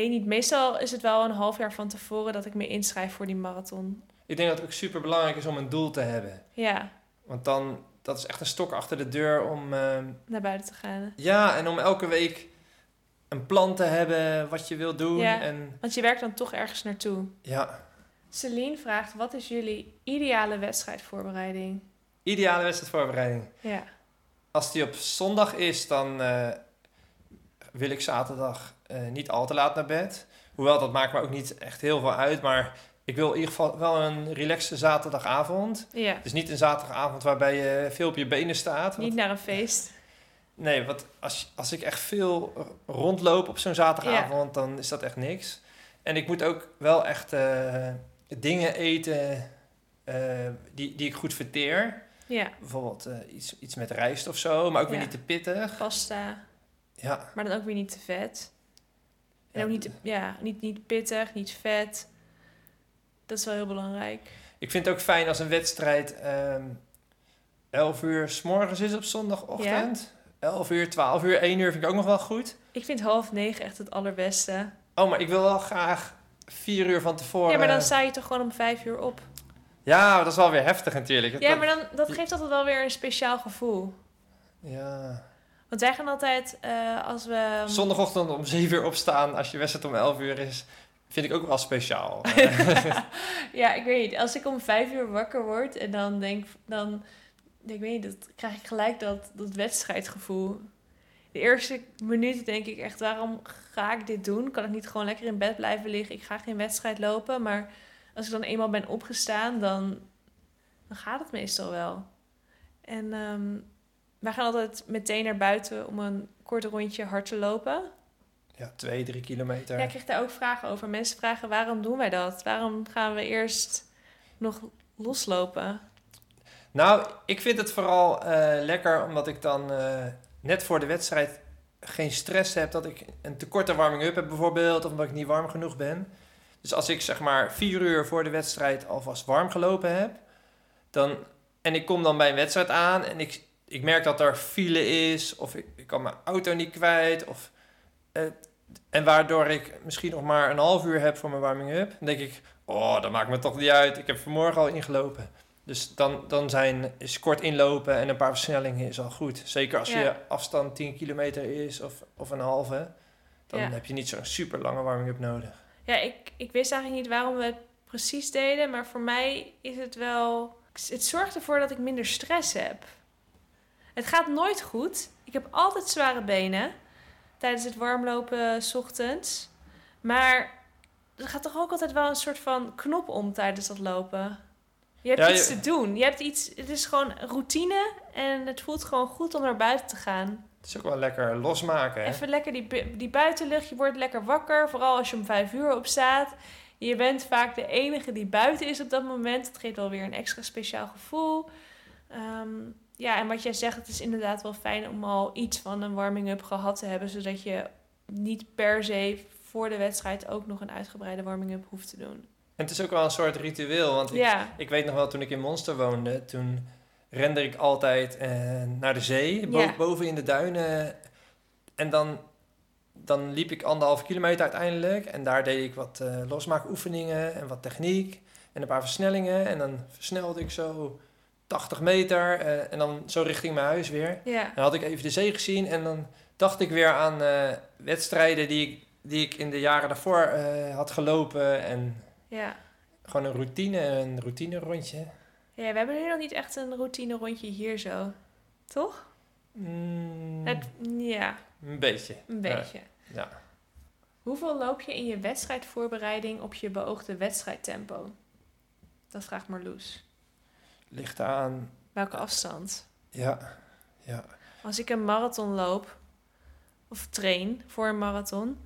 weet niet, meestal is het wel een half jaar van tevoren dat ik me inschrijf voor die marathon. Ik denk dat het ook super belangrijk is om een doel te hebben. Ja, Want dan, dat is echt een stok achter de deur om, ehm, naar buiten te gaan. ja, en om elke week een plan te hebben wat je wilt doen. Ja. En Want je werkt dan toch ergens naartoe. ja, Celine vraagt, wat is jullie ideale wedstrijdvoorbereiding? ideale wedstrijdvoorbereiding. Ja, Als die op zondag is, dan eh, wil ik zaterdag eh, niet al te laat naar bed. Hoewel, dat maakt me ook niet echt heel veel uit. Maar ik wil in ieder geval wel een relaxe zaterdagavond. ja. Dus niet een zaterdagavond waarbij je veel op je benen staat. Want- niet naar een feest. Nee, wat als, als ik echt veel rondloop op zo'n zaterdagavond, dan is dat echt niks. En ik moet ook wel echt eh, dingen eten eh, die, die ik goed verteer. Ja, Bijvoorbeeld iets, iets met rijst of zo, maar ook weer niet te pittig. pasta, Ja, maar dan ook weer niet te vet. En Ja, ook niet, ja, niet, niet pittig, niet vet. Dat is wel heel belangrijk. ik vind het ook fijn als een wedstrijd ehm 11 uur s morgens is op zondagochtend. 11 uur, 12 uur, 1 uur vind ik ook nog wel goed. Ik vind half negen echt het allerbeste. Oh, maar ik wil wel graag 4 uur van tevoren. Ja, maar dan sta je toch gewoon om vijf uur op. Ja, dat is wel weer heftig natuurlijk. Ja, Dat- maar dan, dat geeft altijd wel weer een speciaal gevoel. Ja. Want wij gaan altijd, eh, als we... Zondagochtend om 7 uur opstaan als je wedstrijd om 11 uur is, vind ik ook wel speciaal. ja, ik weet niet. Als ik om vijf uur wakker word en dan denk, dan, ik weet niet, dat krijg ik gelijk dat, dat wedstrijdgevoel. De eerste minuten denk ik echt, waarom ga ik dit doen? Kan ik niet gewoon lekker in bed blijven liggen? Ik ga geen wedstrijd lopen. Maar als ik dan eenmaal ben opgestaan, dan, dan gaat het meestal wel. En ehm, wij gaan altijd meteen naar buiten om een kort rondje hard te lopen. ja, 2, 3 kilometer. Ja, ik kreeg daar ook vragen over. Mensen vragen waarom doen wij dat? Waarom gaan we eerst nog loslopen? Nou, ik vind het vooral eh, lekker omdat ik dan eh, net voor de wedstrijd geen stress heb dat ik een te korte warming-up heb bijvoorbeeld, of omdat ik niet warm genoeg ben. Dus als ik zeg maar vier uur voor de wedstrijd alvast warm gelopen heb, dan, en ik kom dan bij een wedstrijd aan en ik, ik merk dat er file is, of ik, ik kan mijn auto niet kwijt, of, en waardoor ik misschien nog maar een half uur heb voor mijn warming-up, dan denk ik, oh, dat maakt me toch niet uit, ik heb vanmorgen al ingelopen. Dus dan, dan zijn, is kort inlopen en een paar versnellingen is al goed. Zeker als Ja. je afstand 10 kilometer is of, of een halve. Dan Ja. heb je niet zo'n super lange warming-up nodig. Ja, ik, ik wist eigenlijk niet waarom we het precies deden. Maar voor mij is het wel... Het zorgt ervoor dat ik minder stress heb. Het gaat nooit goed. Ik heb altijd zware benen tijdens het warmlopen 's ochtends. Maar er gaat toch ook altijd wel een soort van knop om tijdens dat lopen. Je hebt Ja, iets je- te doen. Je hebt iets, het is gewoon routine en het voelt gewoon goed om naar buiten te gaan. Het is ook wel lekker losmaken. Hè? Even lekker die, die buitenlucht. Je wordt lekker wakker. Vooral als je om vijf uur opstaat. Je bent vaak de enige die buiten is op dat moment. Het geeft wel weer een extra speciaal gevoel. Ehm, ja, en wat jij zegt, het is inderdaad wel fijn om al iets van een warming-up gehad te hebben. Zodat je niet per se voor de wedstrijd ook nog een uitgebreide warming-up hoeft te doen. En het is ook wel een soort ritueel. Want ik, Ja, ik weet nog wel, toen ik in Monster woonde, toen rende ik altijd eh, naar de zee, bo- Ja. boven in de duinen. En dan, dan liep ik anderhalf kilometer uiteindelijk. En daar deed ik wat eh losmaakoefeningen en wat techniek en een paar versnellingen. En dan versnelde ik zo 80 meter eh, en dan zo richting mijn huis weer. ja, Dan had ik even de zee gezien en dan dacht ik weer aan eh, wedstrijden die ik, die ik in de jaren daarvoor eh, had gelopen. En ja. gewoon een routine, een routine rondje. Ja, we hebben nu nog niet echt een routine rondje hier zo. Toch? Mm, Het, ja, een beetje. een beetje. Ja. Hoeveel loop je in je wedstrijdvoorbereiding op je beoogde wedstrijdtempo? Dat vraagt Marloes. Ligt aan. Welke afstand? Ja. Ja. Als ik een marathon loop, of train voor een marathon,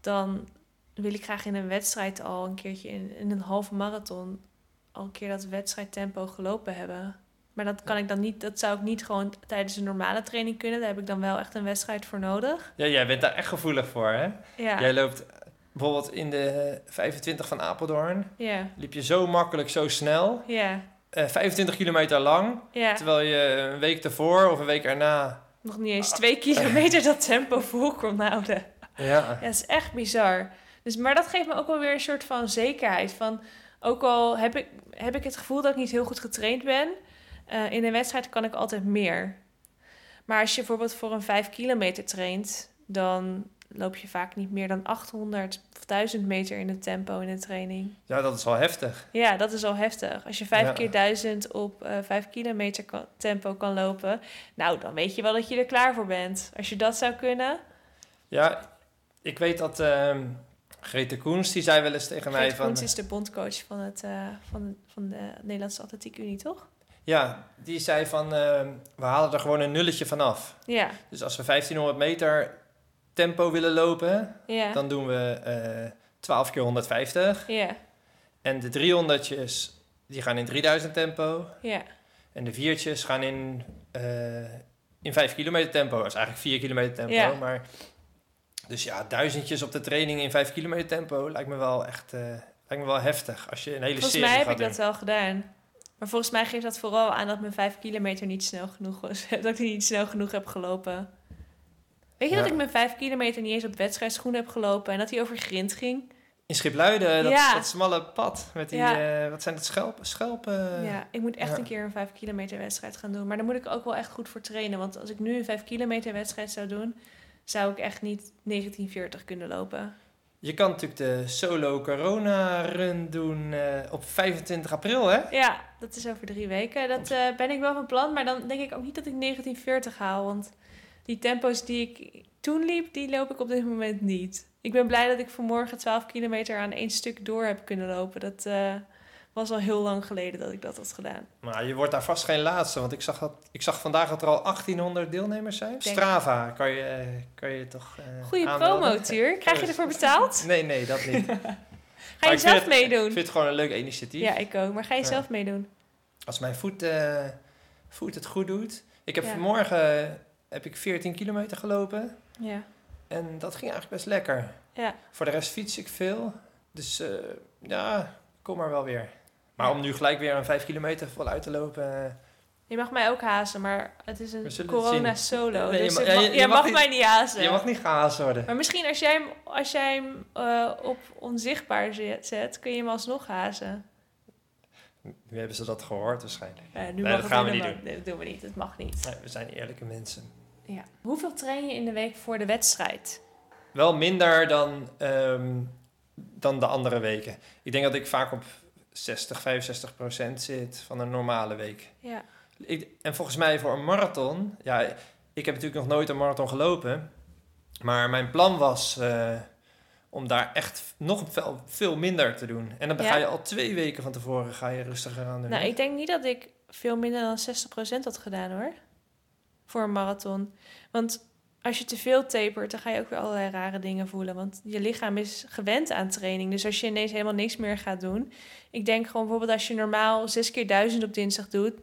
dan wil ik graag in een wedstrijd al een keertje in, in een halve marathon al een keer dat wedstrijdtempo gelopen hebben. Maar dat kan ik dan niet, dat zou ik niet gewoon tijdens een normale training kunnen. Daar heb ik dan wel echt een wedstrijd voor nodig. ja, jij bent daar echt gevoelig voor, hè? Ja, Jij loopt eh, bijvoorbeeld in de 25 van Apeldoorn. ja, Liep je zo makkelijk, zo snel. ja, eh 25 kilometer lang. ja. Terwijl je een week ervoor of een week erna. Nog niet eens twee kilometer dat tempo vol kon houden. Ja. Ja, het is echt bizar. Dus, maar dat geeft me ook wel weer een soort van zekerheid. Van, ook al heb ik, heb ik het gevoel dat ik niet heel goed getraind ben... eh, in een wedstrijd kan ik altijd meer. Maar als je bijvoorbeeld voor een 5 kilometer traint... dan loop je vaak niet meer dan 800 of 1000 meter in het tempo in een training. ja, dat is wel heftig. Ja, dat is al heftig. Als je 5 Ja. keer 1000 op eh 5 kilometer kan- tempo kan lopen... nou, dan weet je wel dat je er klaar voor bent. Als je dat zou kunnen... Ja, ik weet dat ehm Grete Koens, die zei wel eens tegen mij van... Koens is de bondcoach van, het, eh, van, van de Nederlandse Atletiek Unie, toch? Ja, die zei van, eh, we halen er gewoon een nulletje vanaf. Ja, Dus als we 1500 meter tempo willen lopen, dan doen we eh 12 keer 150. ja, En de 300'tjes, die gaan in 3000 tempo. En de viertjes gaan in, eh, in 5 kilometer tempo. Dat is eigenlijk 4 kilometer tempo. Maar, dus ja, duizendjes op de training in 5 kilometer tempo lijkt me wel echt eh, lijkt me wel heftig. Als je een hele Volgens serie mij heb ik doen. dat wel gedaan. Maar volgens mij geeft dat vooral aan dat mijn vijf kilometer niet snel genoeg was. dat ik die niet snel genoeg heb gelopen. Weet je Ja. dat ik mijn vijf kilometer niet eens op wedstrijdschoenen heb gelopen en dat hij over grind ging? In Schipluiden, dat, Ja. dat smalle pad met die, Ja. eh, wat zijn het, schelpen? schelpen? ja, ik moet echt een keer een vijf kilometer wedstrijd gaan doen. Maar daar moet ik ook wel echt goed voor trainen. Want als ik nu een vijf kilometer wedstrijd zou doen, zou ik echt niet 1940 kunnen lopen. Je kan natuurlijk de solo corona run doen eh, op 25 april, hè? Ja, dat is over drie weken. Dat eh, ben ik wel van plan. Maar dan denk ik ook niet dat ik 1940 haal. Want die tempo's die ik toen liep, die loop ik op dit moment niet. Ik ben blij dat ik vanmorgen 12 kilometer aan één stuk door heb kunnen lopen. Dat eh, was al heel lang geleden dat ik dat had gedaan. Maar je wordt daar vast geen laatste, want ik zag, dat, ik zag vandaag dat er al 1800 deelnemers zijn. Denk- Strava, kan je, eh, kan je toch eh Goeie aanmelden? promo, Tuur. Krijg je ervoor betaald? Nee, nee, dat niet. Ga je zelf het- Ik meedoen? vind het gewoon een leuk initiatief. Ja, ik ook. Maar ga je Ja. zelf meedoen? Als mijn voet, eh, voet het goed doet. Ik heb Ja. vanmorgen eh, heb ik 14 kilometer gelopen. Ja. En dat ging eigenlijk best lekker. Ja. Voor de rest fiets ik veel. Dus eh, ja, kom maar wel weer. Maar Ja. om nu gelijk weer een 5 kilometer voluit te lopen... eh, Je mag mij ook hazen, maar het is een corona solo. Nee, dus mag- je- je jij mag mag mij niet hazen. Je mag niet gehaast worden. Maar misschien als jij hem, als jij hem eh, op onzichtbaar zet, kun je hem alsnog hazen. Nu hebben ze dat gehoord waarschijnlijk. Nu Nee, mag dat gaan we niet Nee, dat doen we niet. Dat mag niet. Nee, we zijn eerlijke mensen. Ja. Hoeveel train je in de week voor de wedstrijd? Wel minder dan, ehm, dan de andere weken. Ik denk dat ik vaak op 60, 65 procent zit van een normale week. Ja. Ik, en volgens mij voor een marathon... Ja, ik heb natuurlijk nog nooit een marathon gelopen. Maar mijn plan was eh, om daar echt nog veel, veel minder te doen. En dan Ja. ga je al twee weken van tevoren ga je rustiger aan doen. Nou, ik denk niet dat ik veel minder dan 60% had gedaan hoor. Voor een marathon. Want als je te veel tapert, dan ga je ook weer allerlei rare dingen voelen. Want je lichaam is gewend aan training. Dus als je ineens helemaal niks meer gaat doen. Ik denk gewoon bijvoorbeeld als je normaal 6 keer 1000 op dinsdag doet.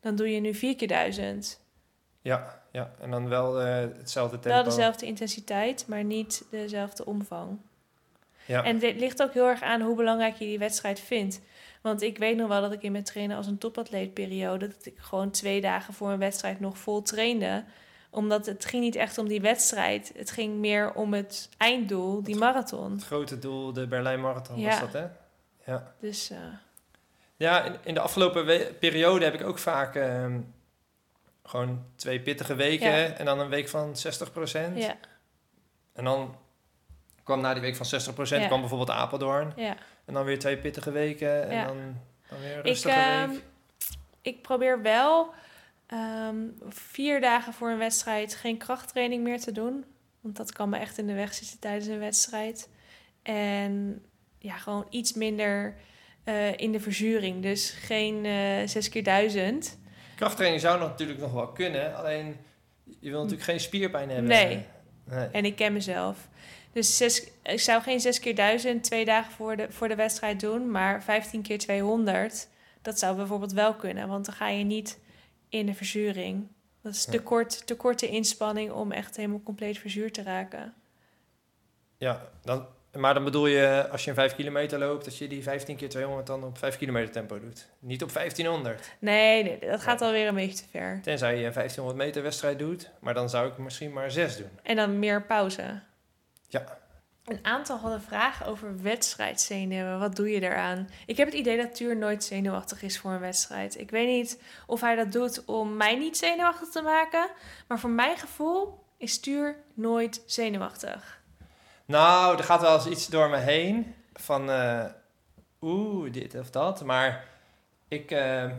Dan doe je nu 4 keer 1000. Ja, ja, en dan wel eh, hetzelfde tempo. Wel dezelfde intensiteit, maar niet dezelfde omvang. Ja. En dit ligt ook heel erg aan hoe belangrijk je die wedstrijd vindt. Want ik weet nog wel dat ik in mijn trainen als een topatleetperiode... dat ik gewoon twee dagen voor een wedstrijd nog vol trainde. Omdat het ging niet echt om die wedstrijd. Het ging meer om het einddoel, die marathon. Het grote doel, de Berlijn Marathon Ja. was dat, hè? Ja. Dus eh, Ja, in, in de afgelopen periode heb ik ook vaak ehm, gewoon twee pittige weken Ja. en dan een week van 60% ja, En dan kwam na die week van 60 Ja. kwam bijvoorbeeld Apeldoorn. ja. En dan weer twee pittige weken en Ja. dan, dan weer een Ik, rustige ehm, week. ik probeer wel ehm, vier dagen voor een wedstrijd geen krachttraining meer te doen. Want dat kan me echt in de weg zitten tijdens een wedstrijd. En ja, gewoon iets minder eh, in de verzuring. Dus geen eh zes keer duizend. Krachttraining zou natuurlijk nog wel kunnen, alleen je wil natuurlijk geen spierpijn hebben. Nee. nee. En ik ken mezelf. Dus zes, ik zou geen zes keer duizend twee dagen voor de, voor de wedstrijd doen. Maar 15 keer 200, dat zou bijvoorbeeld wel kunnen. Want dan ga je niet in de verzuring. Dat is te, kort, te korte inspanning om echt helemaal compleet verzuurd te raken. Ja, dan, maar dan bedoel je als je een 5 kilometer loopt, dat je die 15 keer 200 dan op 5 kilometer tempo doet. Niet op 1500. Nee, nee dat gaat alweer een beetje te ver. Tenzij je een 1500 meter wedstrijd doet, maar dan zou ik misschien maar 6 doen. En dan meer pauze. Ja. Een aantal hadden vragen over wedstrijdzenuwen. Wat doe je daaraan? Ik heb het idee dat Tuur nooit zenuwachtig is voor een wedstrijd. Ik weet niet of hij dat doet om mij niet zenuwachtig te maken. Maar voor mijn gevoel is Tuur nooit zenuwachtig. Nou, er gaat wel eens iets door me heen van eh, oeh, dit of dat. Maar ik eh,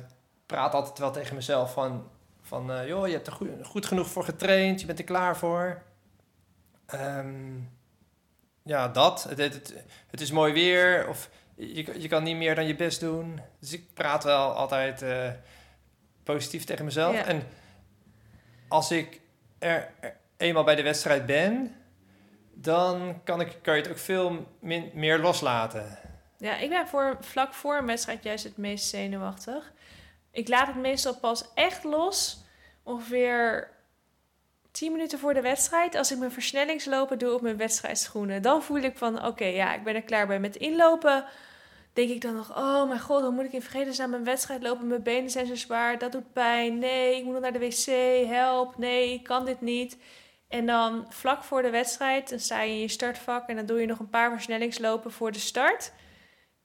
praat altijd wel tegen mezelf van, van eh, joh, je hebt er goed, goed genoeg voor getraind, je bent er klaar voor. Ehm, ja, dat. Het, het, het, het is mooi weer of je, je kan niet meer dan je best doen. Dus ik praat wel altijd eh, positief tegen mezelf. Ja. En als ik er, er eenmaal bij de wedstrijd ben, dan kan, ik, kan je het ook veel min- meer loslaten. Ja, ik ben voor, vlak voor een wedstrijd juist het meest zenuwachtig. Ik laat het meestal pas echt los ongeveer 10 minuten voor de wedstrijd. Als ik mijn versnellingslopen doe op mijn wedstrijdschoenen. Dan voel ik van, oké, ja, ik ben er klaar bij. Met inlopen denk ik dan nog, oh mijn god, hoe moet ik in vredesnaam mijn wedstrijd lopen? Mijn benen zijn zo zwaar, dat doet pijn. Nee, ik moet nog naar de wc, help. Nee, ik kan dit niet. En dan vlak voor de wedstrijd, dan sta je in je startvak en dan doe je nog een paar versnellingslopen voor de start.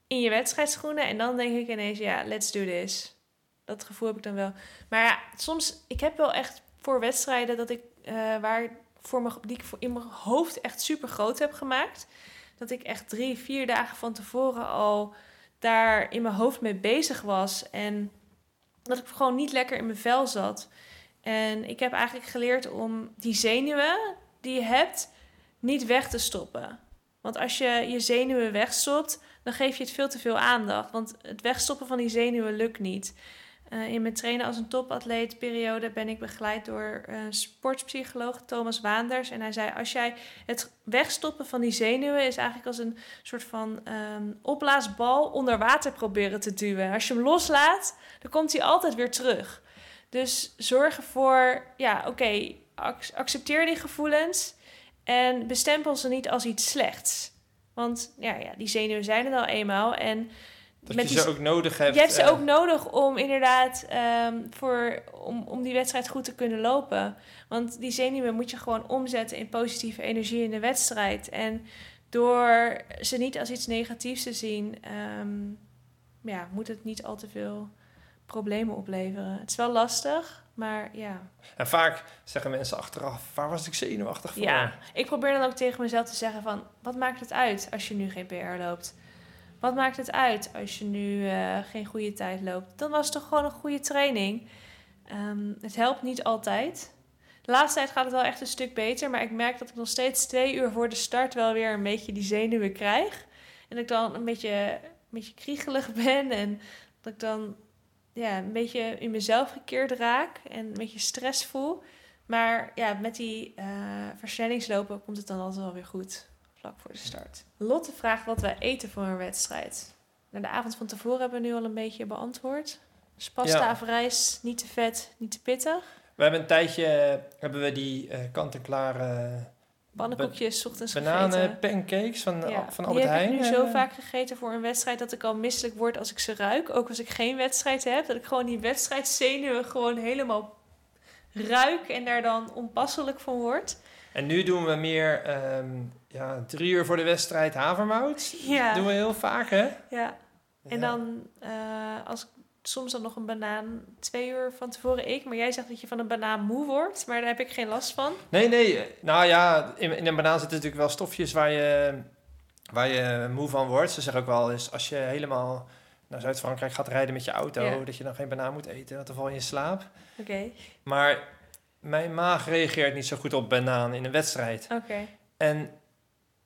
In je wedstrijdschoenen. En dan denk ik ineens, ja, let's do this. Dat gevoel heb ik dan wel. Maar ja, soms, ik heb wel echt voor wedstrijden dat ik, eh, waar voor die ik voor in mijn hoofd echt super groot heb gemaakt. Dat ik echt drie, vier dagen van tevoren al daar in mijn hoofd mee bezig was. En dat ik gewoon niet lekker in mijn vel zat. En ik heb eigenlijk geleerd om die zenuwen die je hebt niet weg te stoppen. Want als je je zenuwen wegstopt, dan geef je het veel te veel aandacht. Want het wegstoppen van die zenuwen lukt niet. Eh, in mijn trainen als een topatleet periode ben ik begeleid door een sportpsycholoog Thomas Waanders. En hij zei, als jij het wegstoppen van die zenuwen is eigenlijk als een soort van ehm, opblaasbal onder water proberen te duwen. Als je hem loslaat, dan komt hij altijd weer terug. Dus zorg ervoor, ja, oké, ac- accepteer die gevoelens en bestempel ze niet als iets slechts. Want ja, ja, die zenuwen zijn er nou eenmaal. En Dat met je die ze ook nodig hebt. je hebt ze eh, ook nodig om inderdaad ehm, voor, om, om die wedstrijd goed te kunnen lopen. Want die zenuwen moet je gewoon omzetten in positieve energie in de wedstrijd. En door ze niet als iets negatiefs te zien, ehm, ja, moet het niet al te veel problemen opleveren. Het is wel lastig, maar ja. En vaak zeggen mensen achteraf, waar was ik zenuwachtig voor? Ja, ik probeer dan ook tegen mezelf te zeggen van... wat maakt het uit als je nu geen PR loopt? Wat maakt het uit als je nu eh, geen goede tijd loopt? Dan was het toch gewoon een goede training. Ehm, het helpt niet altijd. De laatste tijd gaat het wel echt een stuk beter... maar ik merk dat ik nog steeds twee uur voor de start... wel weer een beetje die zenuwen krijg. En ik dan een beetje, een beetje kriegelig ben... en dat ik dan ja, een beetje in mezelf gekeerd raak... en een beetje stress voel... Maar ja, met die eh, versnellingslopen komt het dan altijd wel weer goed. Vlak voor de start. Lotte vraagt wat wij eten voor een wedstrijd. Nou, de avond van tevoren hebben we nu al een beetje beantwoord. Dus pasta Ja. of rijst, niet te vet, niet te pittig. We hebben een tijdje eh, hebben we die eh, kant-en-klare Pannenkoekjes, ochtends bananen gegeten. pancakes van, Ja, van die Albert heb Heijn. ik nu zo eh, vaak gegeten voor een wedstrijd dat ik al misselijk word als ik ze ruik. Ook als ik geen wedstrijd heb. Dat ik gewoon die wedstrijdzenuwen gewoon helemaal ruik en daar dan onpasselijk van word. En nu doen we meer ehm, ja, drie uur voor de wedstrijd havermout. Ja. doen we heel vaak, hè? Ja, en Ja. dan eh, als ik soms dan nog een banaan twee uur van tevoren eet. Maar jij zegt dat je van een banaan moe wordt, maar daar heb ik geen last van. Nee, nee. Nou ja, in, in een banaan zitten natuurlijk wel stofjes waar je, waar je moe van wordt. Ze zeggen ook wel eens, als je helemaal naar Zuid-Frankrijk gaat rijden met je auto... Ja. dat je dan geen banaan moet eten, want dan val je in slaap. Oké, Maar mijn maag reageert niet zo goed op banaan in een wedstrijd. oké. En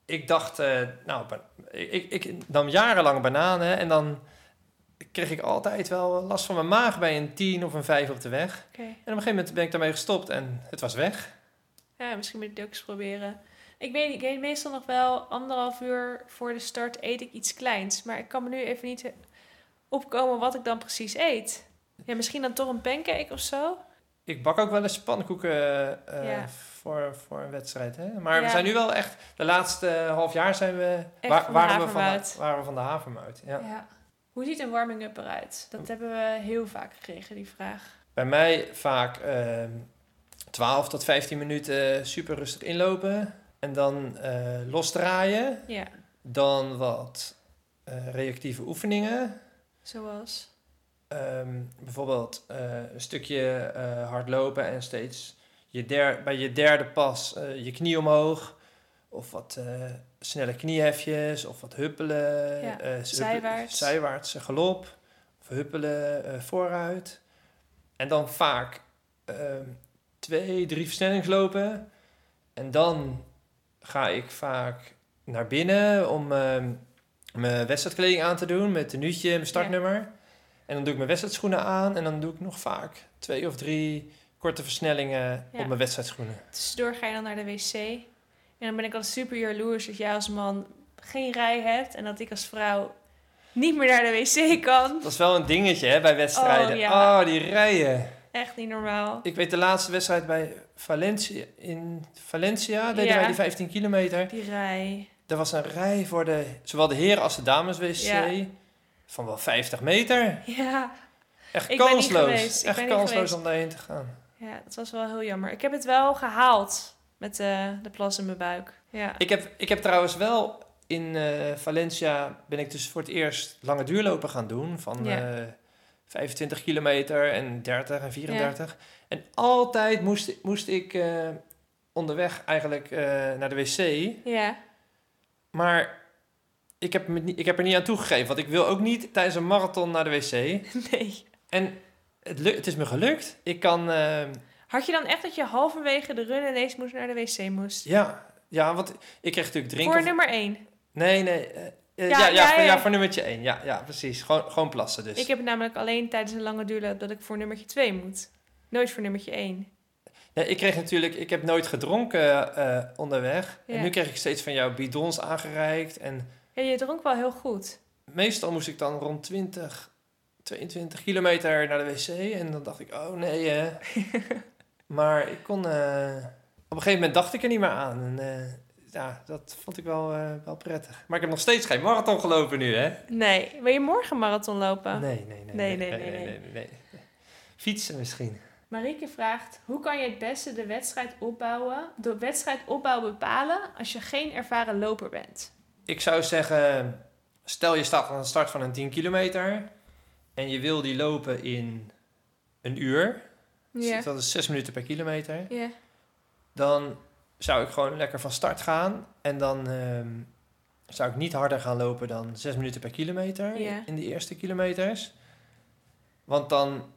ik dacht, eh, nou, ik, ik, nam jarenlang bananen en dan kreeg ik altijd wel last van mijn maag bij een 10 of een 5 op de weg. En op een gegeven moment ben ik daarmee gestopt en het was weg. Ja, misschien moet ik het ook eens proberen. Ik weet, ik weet meestal nog wel anderhalf uur voor de start eet ik iets kleins. Maar ik kan me nu even niet opkomen wat ik dan precies eet. Ja, misschien dan toch een pancake of zo. Ik bak ook wel eens pannenkoeken eh, Ja. Voor, voor een wedstrijd. Hè? Maar we zijn nu wel echt, de laatste half jaar zijn we, de waren, we van de, waren we van de havermout. Ja. Ja. Hoe ziet een warming-up eruit? Dat hebben we heel vaak gekregen, die vraag. Bij mij vaak ehm 12 tot 15 minuten super rustig inlopen. En dan eh, losdraaien. Ja, Dan wat eh, reactieve oefeningen. zoals... Ehm, bijvoorbeeld eh, een stukje eh, hardlopen en steeds je der, bij je derde pas eh, je knie omhoog. Of wat eh, snelle kniehefjes of wat huppelen. Ja, eh, zijwaarts. Zijwaarts galop. Of huppelen vooruit. En dan vaak ehm, twee, drie versnellingslopen. En dan ga ik vaak naar binnen om ehm, mijn wedstrijdkleding aan te doen. Met tenuutje, mijn startnummer. En dan doe ik mijn wedstrijdschoenen aan. En dan doe ik nog vaak twee of drie korte versnellingen Ja. op mijn wedstrijdschoenen. Tussendoor ga je dan naar de wc. En dan ben ik altijd super jaloers dat jij als man geen rij hebt. En dat ik als vrouw niet meer naar de wc kan. Dat is wel een dingetje hè, bij wedstrijden. Oh, ja. oh die rijden. Echt niet normaal. Ik weet de laatste wedstrijd bij Valencia. In Valencia deden Ja. wij die 15 kilometer. Die rij. Er was een rij voor de, zowel de heren als de dames wc. Ja. Van wel 50 meter. Ja, Echt Ik kansloos. Echt kansloos om daarheen te gaan. Ja, dat was wel heel jammer. Ik heb het wel gehaald met eh, de plas in mijn buik. Ja. Ik heb, ik heb trouwens wel in eh, Valencia ben ik dus voor het eerst lange duurlopen gaan doen. Van Ja. eh, 25 kilometer en 30 en 34. En altijd moest, moest ik eh, onderweg eigenlijk eh, naar de wc. Ja. Maar ik heb, me ik heb er niet aan toegegeven. Want ik wil ook niet tijdens een marathon naar de wc. Nee. En het, lu- het is me gelukt. Ik kan... eh, Had je dan echt dat je halverwege de run ineens moest naar de wc moest? ja, ja, want ik kreeg natuurlijk drinken... Voor nummer 1. Nee, nee. eh, eh, Ja, ja, ja, voor, ja. voor nummertje 1. Ja, ja, precies. Gewoon, gewoon plassen dus. Ik heb het namelijk alleen tijdens een lange duurloop dat ik voor nummertje 2 moet. Nooit voor nummertje 1. Ja, ik kreeg natuurlijk... Ik heb nooit gedronken eh, onderweg. Ja. En nu kreeg ik steeds van jou bidons aangereikt. En Ja, je dronk wel heel goed. meestal moest ik dan rond 20, 22 kilometer naar de wc. En dan dacht ik, oh nee hè. maar ik kon... eh, op een gegeven moment dacht ik er niet meer aan. En eh, ja, dat vond ik wel, eh, wel prettig. Maar ik heb nog steeds geen marathon gelopen nu hè. Nee. Wil je morgen marathon lopen? Nee, nee, nee. Nee, nee, nee, nee. nee. Fietsen misschien. Marieke vraagt: hoe kan je het beste de wedstrijd opbouwen, de wedstrijdopbouw bepalen als je geen ervaren loper bent? Ik zou zeggen, stel je staat aan de start van een 10 kilometer en je wil die lopen in een uur, Ja. dat is 6 minuten per kilometer, Ja. dan zou ik gewoon lekker van start gaan en dan ehm, zou ik niet harder gaan lopen dan 6 minuten per kilometer in de eerste kilometers. Want dan,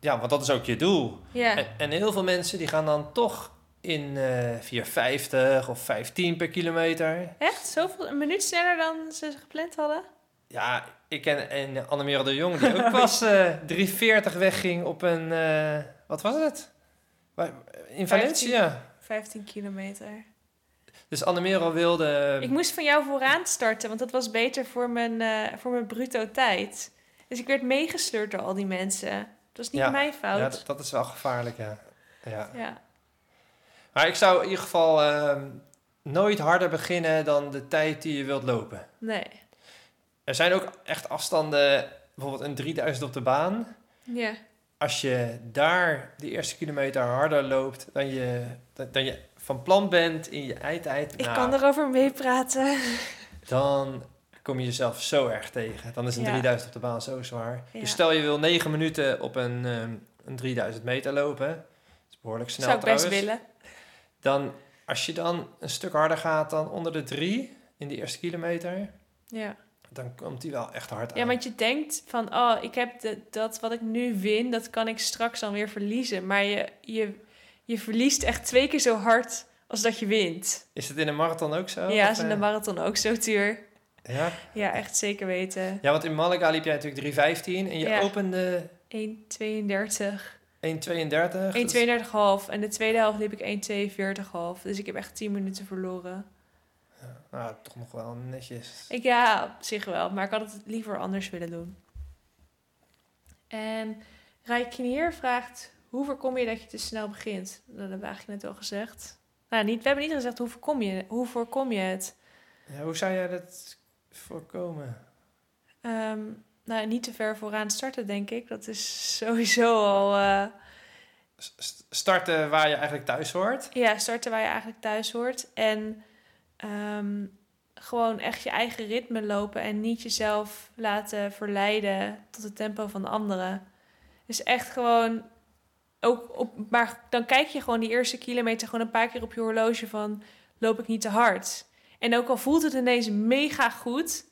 ja, want dat is ook je doel. En, en heel veel mensen die gaan dan toch in eh 4,50 of 5,10 per kilometer. Echt? Zoveel, een minuut sneller dan ze gepland hadden? Ja, ik ken en Annemerel de Jong, die ook pas eh 3,40 wegging op een... eh, wat was het? In Valencia. 15 kilometer. Dus Annemerel wilde... Ik moest van jou vooraan starten, want dat was beter voor mijn, eh, voor mijn bruto tijd. Dus ik werd meegesleurd door al die mensen. Dat was niet Ja. mijn fout. ja, dat, dat is wel gevaarlijk, ja. ja. ja. Maar ik zou in ieder geval ehm, nooit harder beginnen dan de tijd die je wilt lopen. Nee. Er zijn ook echt afstanden, bijvoorbeeld een 3000 op de baan. Ja. Als je daar de eerste kilometer harder loopt dan je, dan, dan je van plan bent in je eindtijd, Ik nou, kan erover meepraten. dan kom je jezelf zo erg tegen. Dan is een Ja. 3000 op de baan zo zwaar. Ja. Dus stel je wil 9 minuten op een, ehm, een 3000 meter lopen. Dat is behoorlijk snel Zou ik best willen. Dan, als je dan een stuk harder gaat dan onder de 3 in de eerste kilometer, Ja. Dan komt die wel echt hard aan. ja, want je denkt van, oh, ik heb de, dat wat ik nu win, dat kan ik straks dan weer verliezen. Maar je, je, je verliest echt twee keer zo hard als dat je wint. Is het in een marathon ook zo? ja, is in de eh, marathon ook zo, Tuur. ja? Ja, echt zeker weten. ja, want in Malaga liep jij natuurlijk 3.15 en je Ja. opende 1,32. 1.32. 1,32,5. En de tweede helft liep ik 1,42,5. Dus ik heb echt 10 minuten verloren. Nou, toch nog wel netjes. Ik, ja, op zich wel. Maar ik had het liever anders willen doen. En Rijknier vraagt... Hoe voorkom je dat je te snel begint? Dat hebben we eigenlijk net al gezegd. Nou, niet, we hebben niet gezegd hoe voorkom je, hoe voorkom je het. Ja, hoe zou jij dat voorkomen? Ehm, nou, niet te ver vooraan starten, denk ik. Dat is sowieso al... eh, Starten waar je eigenlijk thuis hoort. Ja, starten waar je eigenlijk thuis hoort. En ehm, gewoon echt je eigen ritme lopen en niet jezelf laten verleiden tot het tempo van de anderen. Dus echt gewoon ook op, maar dan kijk je gewoon die eerste kilometer gewoon een paar keer op je horloge van loop ik niet te hard. En ook al voelt het ineens mega goed,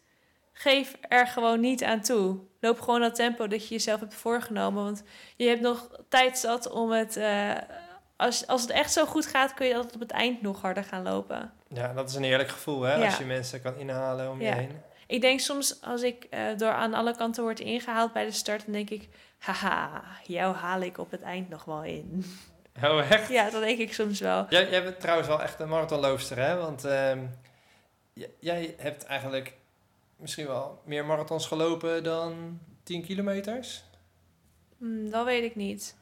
geef er gewoon niet aan toe. Loop gewoon dat tempo dat je jezelf hebt voorgenomen, want je hebt nog tijd zat om het. eh, als, als het echt zo goed gaat, kun je altijd op het eind nog harder gaan lopen. Ja, dat is een heerlijk gevoel, hè? Ja. Als je mensen kan inhalen om Ja. je heen. Ik denk soms als ik eh, door aan alle kanten word ingehaald bij de start, dan denk ik, haha, jou haal ik op het eind nog wel in. Oh, echt? Ja, dat denk ik soms wel. Jij, jij bent trouwens wel echt een marathonloopster, hè? Want ehm, jij hebt eigenlijk misschien wel meer marathons gelopen dan 10 kilometers. Hmm, dat weet ik niet.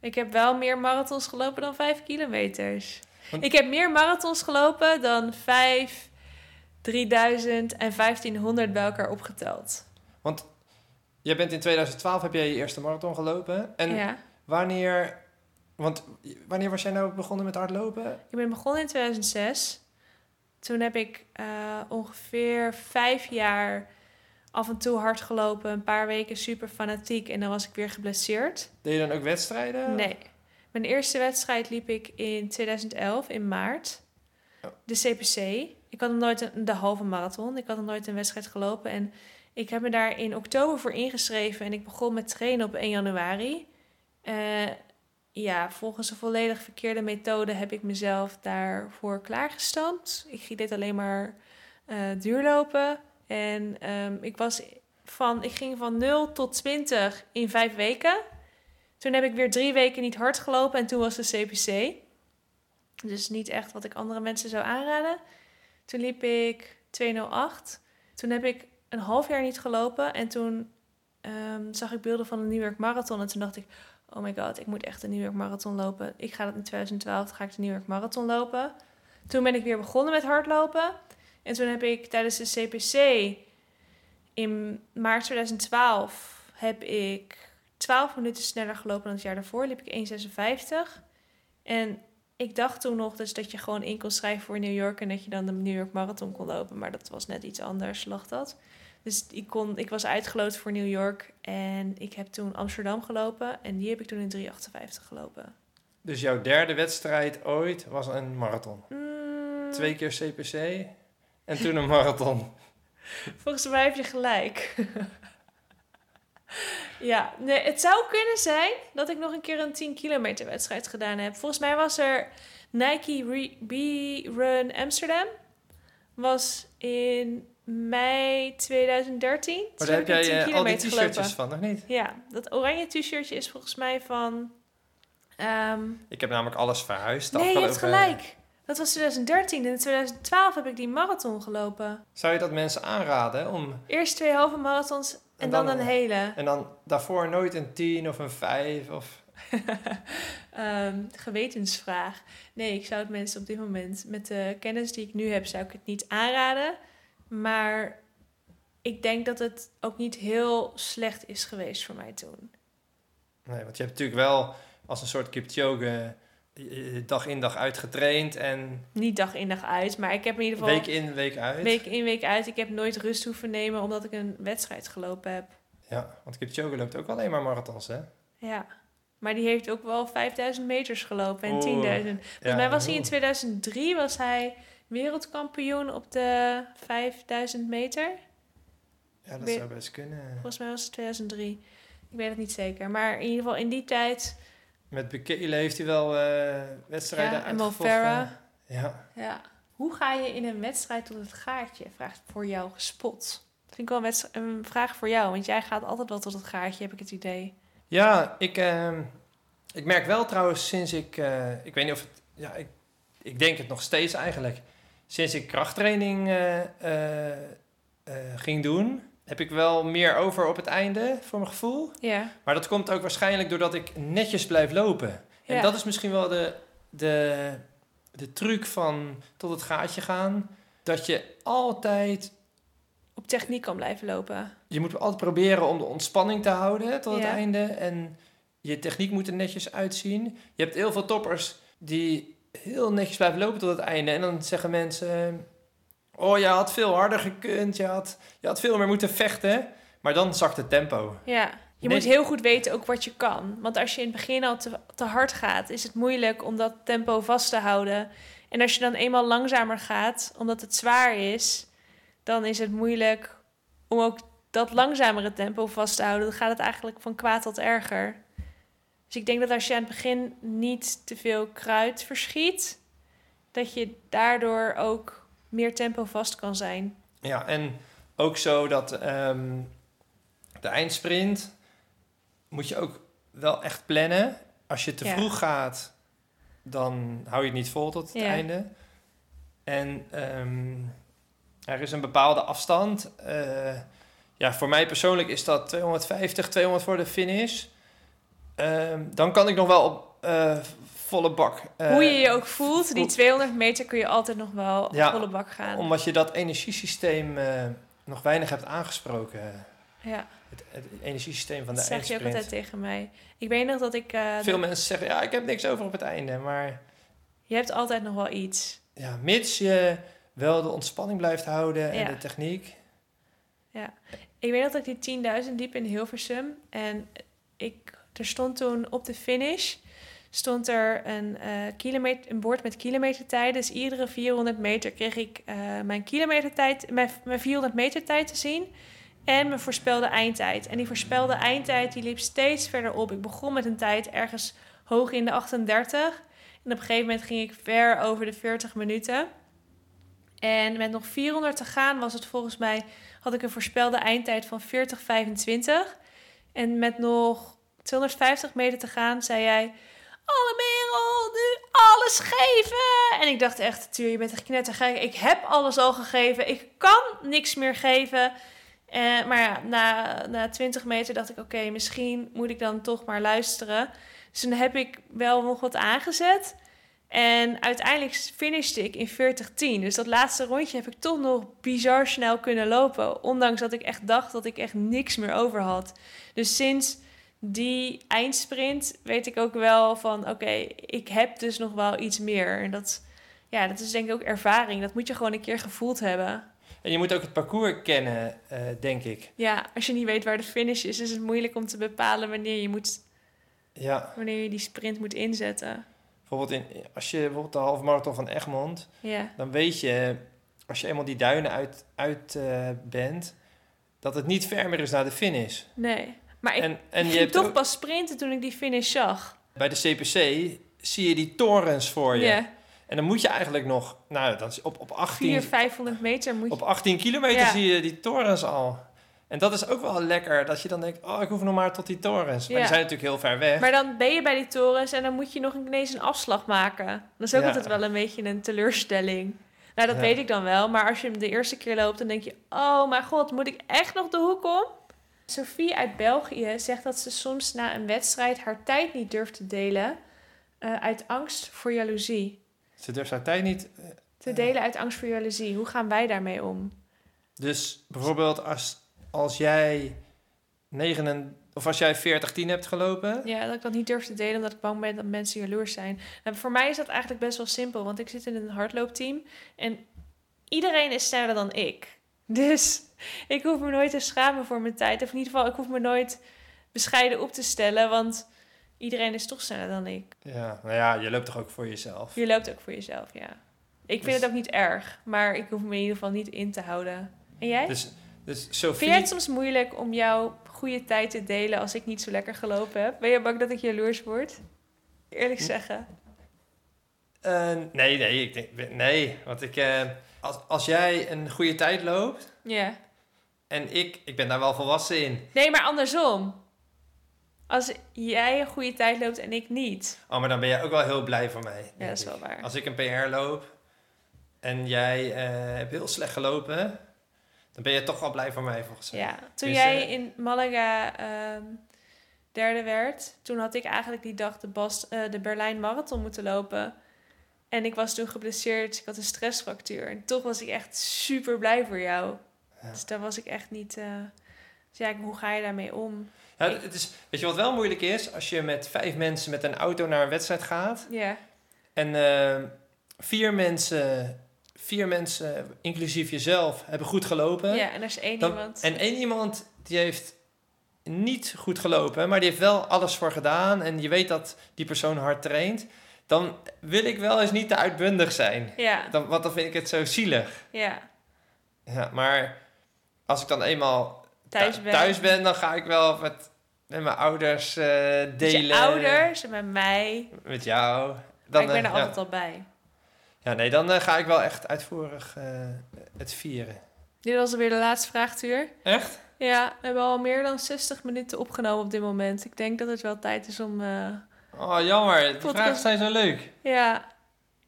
Ik heb wel meer marathons gelopen dan 5 kilometers. Want- Ik heb meer marathons gelopen dan 5, 3000 en 1500 bij elkaar opgeteld. Want jij bent in 2012 heb jij je eerste marathon gelopen. En ja. wanneer... Want wanneer was jij nou begonnen met hardlopen? Ik ben begonnen in 2006. Toen heb ik eh, ongeveer vijf jaar af en toe hard gelopen. Een paar weken super fanatiek en dan was ik weer geblesseerd. Deed je dan ook wedstrijden? Nee. Mijn eerste wedstrijd liep ik in 2011 in maart. Oh. De CPC. Ik had nog nooit een, de halve marathon. Ik had nog nooit een wedstrijd gelopen. En ik heb me daar in oktober voor ingeschreven. En ik begon met trainen op 1 januari. Eh, ja, volgens een volledig verkeerde methode heb ik mezelf daarvoor klaargestampt. Ik deed alleen maar eh, duurlopen. En ehm, ik, was van, ik ging van 0 tot 20 in vijf weken. Toen heb ik weer drie weken niet hard gelopen en toen was de CPC. Dus niet echt wat ik andere mensen zou aanraden. Toen liep ik 208. Toen heb ik een half jaar niet gelopen en toen ehm, zag ik beelden van de New York Marathon. En toen dacht ik, oh my god, ik moet echt de New York Marathon lopen. Ik ga dat in 2012, ga ik de New York Marathon lopen. Toen ben ik weer begonnen met hardlopen. En toen heb ik tijdens de CPC in maart 2012 heb ik 12 minuten sneller gelopen dan het jaar daarvoor. Liep ik 1,56. En ik dacht toen nog dus dat je gewoon in kon schrijven voor New York en dat je dan de New York Marathon kon lopen. Maar dat was net iets anders, lag dat. Dus ik, kon, ik was uitgeloot voor New York en ik heb toen Amsterdam gelopen en die heb ik toen in 3,58 gelopen. Dus jouw derde wedstrijd ooit was een marathon. Mm, Twee keer CPC en toen een marathon. Volgens mij heb je gelijk. ja, nee, het zou kunnen zijn dat ik nog een keer een 10 kilometer wedstrijd gedaan heb. Volgens mij was er Nike B-Run Amsterdam. Was in mei 2013. Maar daar heb jij 10 eh, al die t-shirtjes van, nog niet? Ja, dat oranje t-shirtje is volgens mij van... ehm, Ik heb namelijk alles verhuisd. nee, je hebt afgelopen- gelijk. Dat was 2013. En in 2012 heb ik die marathon gelopen. Zou je dat mensen aanraden om... Eerst twee halve marathons en, En dan, dan- een hele. En dan daarvoor nooit een 10 of een 5 of... Ehm, gewetensvraag. Nee, ik zou het mensen op dit moment, met de kennis die ik nu heb, zou ik het niet aanraden. Maar ik denk dat het ook niet heel slecht is geweest voor mij toen. Nee, want je hebt natuurlijk wel als een soort Kipchoge eh, dag in dag uit getraind en Niet dag in dag uit, maar ik heb in ieder geval week in week uit. week in week uit. Ik heb nooit rust hoeven nemen omdat ik een wedstrijd gelopen heb. Ja, want Kipchoge loopt ook alleen maar marathons, hè? Ja, maar die heeft ook wel 5000 meters gelopen en Oeh. 10.000. Volgens mij was hij in oeh. 2003 was hij wereldkampioen op de 5000 meter. Ja, dat zou best kunnen. Volgens mij was het 2003. Ik weet het niet zeker. Maar in ieder geval in die tijd. Met Bekele heeft hij wel eh, wedstrijden Ja, en uitgevochten. Farah. Ja. Ja. Hoe ga je in een wedstrijd tot het gaatje? Vraagt voor jou gespot. Dat vind ik wel een, vraag voor jou. Want jij gaat altijd wel tot het gaatje, heb ik het idee. Ja, ik, ehm, ik merk wel trouwens sinds ik... eh, ik weet niet of het... Ja, ik, ik denk het nog steeds eigenlijk. Sinds ik krachttraining eh, ging doen... heb ik wel meer over op het einde, voor mijn gevoel. Ja. Maar dat komt ook waarschijnlijk doordat ik netjes blijf lopen. En Ja. dat is misschien wel de, de, de truc van tot het gaatje gaan. Dat je altijd... Op techniek kan blijven lopen. Je moet altijd proberen om de ontspanning te houden tot het einde. En je techniek moet er netjes uitzien. Je hebt heel veel toppers die heel netjes blijven lopen tot het einde. En dan zeggen mensen... Oh, je had veel harder gekund. Je had, je had veel meer moeten vechten. Maar dan zakt het tempo. Ja. Je Nee. moet heel goed weten ook wat je kan. Want als je in het begin al te, te hard gaat, is het moeilijk om dat tempo vast te houden. En als je dan eenmaal langzamer gaat, omdat het zwaar is, dan is het moeilijk om ook dat langzamere tempo vast te houden. Dan gaat het eigenlijk van kwaad tot erger. Dus ik denk dat als je aan het begin niet te veel kruid verschiet, dat je daardoor ook meer tempo vast kan zijn. Ja, en ook zo dat ehm, de eindsprint moet je ook wel echt plannen. Als je te Ja. vroeg gaat, dan hou je het niet vol tot het Ja. einde. En ehm, er is een bepaalde afstand. Eh, ja, voor mij persoonlijk is dat 250, 200 voor de finish. Ehm, dan kan ik nog wel op eh, volle bak. eh, Hoe je je ook voelt, die voel- 200 meter kun je altijd nog wel Ja, volle bak gaan. Omdat je dat energiesysteem eh, nog weinig hebt aangesproken. ja, Het, het energiesysteem van de dat zeg je ook altijd tegen mij. Ik weet nog dat ik... eh, Veel mensen zeggen, ja, ik heb niks over op het einde. Maar Je hebt altijd nog wel iets. ja, mits je wel de ontspanning blijft houden en Ja. de techniek. Ik weet nog dat ik die 10.000 liep in Hilversum. En ik, er stond toen op de finish... stond er een, eh, kilometer, een bord met kilometertijden. Dus iedere 400 meter kreeg ik eh, mijn, kilometertijd, mijn, mijn 400 meter tijd te zien. En mijn voorspelde eindtijd. En die voorspelde eindtijd die liep steeds verder op. Ik begon met een tijd ergens hoog in de 38. En op een gegeven moment ging ik ver over de 40 minuten. En met nog 400 te gaan was het volgens mij... had ik een voorspelde eindtijd van 40,25. En met nog 250 meter te gaan zei jij... Alle Merel, nu alles geven! En ik dacht echt, Tuur, je bent echt knettergek. Ik heb alles al gegeven. Ik kan niks meer geven. Eh, maar ja, na, na 20 meter dacht ik, oké, misschien moet ik dan toch maar luisteren. Dus toen heb ik wel nog wat aangezet. En uiteindelijk finishte ik in 40-10. Dus dat laatste rondje heb ik toch nog bizar snel kunnen lopen. Ondanks dat ik echt dacht dat ik echt niks meer over had. Dus sinds die eindsprint weet ik ook wel van... oké, ik heb dus nog wel iets meer. En dat, ja, dat is denk ik ook ervaring. Dat moet je gewoon een keer gevoeld hebben. En je moet ook het parcours kennen, eh, denk ik. Ja, als je niet weet waar de finish is... is het moeilijk om te bepalen wanneer je, moet, Ja, wanneer je die sprint moet inzetten. bijvoorbeeld in, als je bijvoorbeeld de halve marathon van Egmond... Ja, dan weet je, als je eenmaal die duinen uit, uit eh, bent... dat het niet ver meer is naar de finish. nee. Maar ik en, en je toch ook- pas sprinten toen ik die finish zag. bij de CPC zie je die torens voor je. En dan moet je eigenlijk nog, nou, dan is op, op 18, 400, 500 meter moet je... op 18 kilometer Ja. zie je die torens al. En dat is ook wel lekker, dat je dan denkt, oh, ik hoef nog maar tot die torens. Maar Ja. die zijn natuurlijk heel ver weg. Maar dan ben je bij die torens en dan moet je nog ineens een afslag maken. Dat is ook Ja. altijd wel een beetje een teleurstelling. Nou, dat weet ik dan wel. Maar als je hem de eerste keer loopt, dan denk je... Oh mijn god, moet ik echt nog de hoek om? Sophie uit België zegt dat ze soms na een wedstrijd haar tijd niet durft te delen... eh, uit angst voor jaloezie. Ze durft haar tijd niet. eh, Te delen uit angst voor jaloezie. Hoe gaan wij daarmee om? Dus bijvoorbeeld als, als jij 9 en, of als jij 40 10 hebt gelopen. Ja, dat ik dat niet durf te delen omdat ik bang ben dat mensen jaloers zijn. Nou, voor mij is dat eigenlijk best wel simpel, want ik zit in een hardloopteam en iedereen is sneller dan ik. Dus ik hoef me nooit te schamen voor mijn tijd. Of in ieder geval, ik hoef me nooit bescheiden op te stellen, want iedereen is toch sneller dan ik. Ja, nou ja, je loopt toch ook voor jezelf. Je loopt ook voor jezelf, ja. Ik vind Dus- het ook niet erg, maar ik hoef me in ieder geval niet in te houden. En jij? Dus, dus Vind Sophie, jij het soms moeilijk om jouw goede tijd te delen als ik niet zo lekker gelopen heb? Ben je bang dat ik jaloers word? Eerlijk Hm? zeggen. Eh, nee, nee, ik denk, nee, want ik, eh, als, als jij een goede tijd loopt Ja. En ik, ik ben daar wel volwassen in. Nee, maar andersom. Als jij een goede tijd loopt en ik niet. Oh, maar dan ben jij ook wel heel blij voor mij. Ja, dat is ik. wel waar. Als ik een PR loop en jij eh, hebt heel slecht gelopen, dan ben je toch wel blij voor mij volgens mij. Ja, toen Dus, jij eh, in Malaga ehm, derde werd, toen had ik eigenlijk die dag de, Bas, eh, de Berlijn Marathon moeten lopen. En ik was toen geblesseerd, ik had een stressfractuur. En toch was ik echt super blij voor jou. Ja. Dus daar was ik echt niet... eh, dus ja, hoe ga je daarmee om? Ja, het is, weet je wat wel moeilijk is? Als je met vijf mensen met een auto naar een wedstrijd gaat Ja, en eh, vier mensen, vier mensen, inclusief jezelf, hebben goed gelopen. ja en er is één Dan- iemand... En één iemand die heeft niet goed gelopen, maar die heeft wel alles voor gedaan en je weet dat die persoon hard traint. Dan wil ik wel eens niet te uitbundig zijn. Ja, Dan, want dan vind ik het zo zielig. ja. Ja, maar als ik dan eenmaal Thuis thu- ben. thuis ben, dan ga ik wel met, met mijn ouders eh, Met delen. je ouders en met mij. Met jou. Maar Dan, ik ben er eh, ja. altijd al bij. Ja, nee, dan eh, ga ik wel echt uitvoerig het vieren. Dit was alweer de laatste vraagtuur. Echt? Ja, we hebben al meer dan 60 minuten opgenomen op dit moment. Ik denk dat het wel tijd is om... Oh, jammer. De vragen zijn zo leuk. Ja,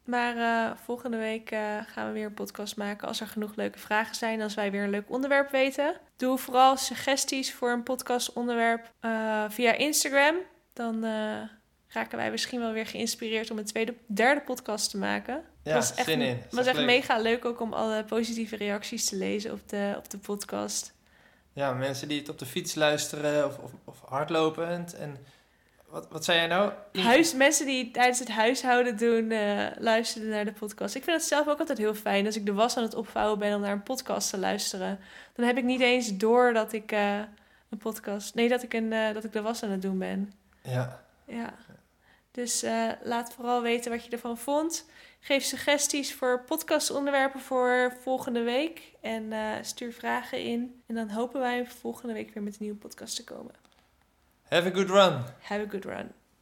maar eh, volgende week eh, gaan we weer een podcast maken als er genoeg leuke vragen zijn. Als wij weer een leuk onderwerp weten. Doe vooral suggesties voor een podcastonderwerp eh via Instagram. Dan raken wij misschien wel weer geïnspireerd om een tweede, derde podcast te maken. Ja, was echt, zin in. Het was echt leuk. mega leuk ook om alle positieve reacties te lezen op de, op de podcast. Ja, mensen die het op de fiets luisteren of, of, of hardlopen. En, en wat, wat zei jij nou? Huis, mensen die tijdens het huishouden doen, eh luisteren naar de podcast. Ik vind het zelf ook altijd heel fijn als ik de was aan het opvouwen ben om naar een podcast te luisteren. Dan heb ik niet eens door dat ik eh, een podcast. Nee, dat ik, een, eh, dat ik de was aan het doen ben. Ja, Ja. Dus laat vooral weten wat je ervan vond. Geef suggesties voor podcastonderwerpen voor volgende week. En stuur vragen in. En dan hopen wij volgende week weer met een nieuwe podcast te komen. Have a good run. Have a good run.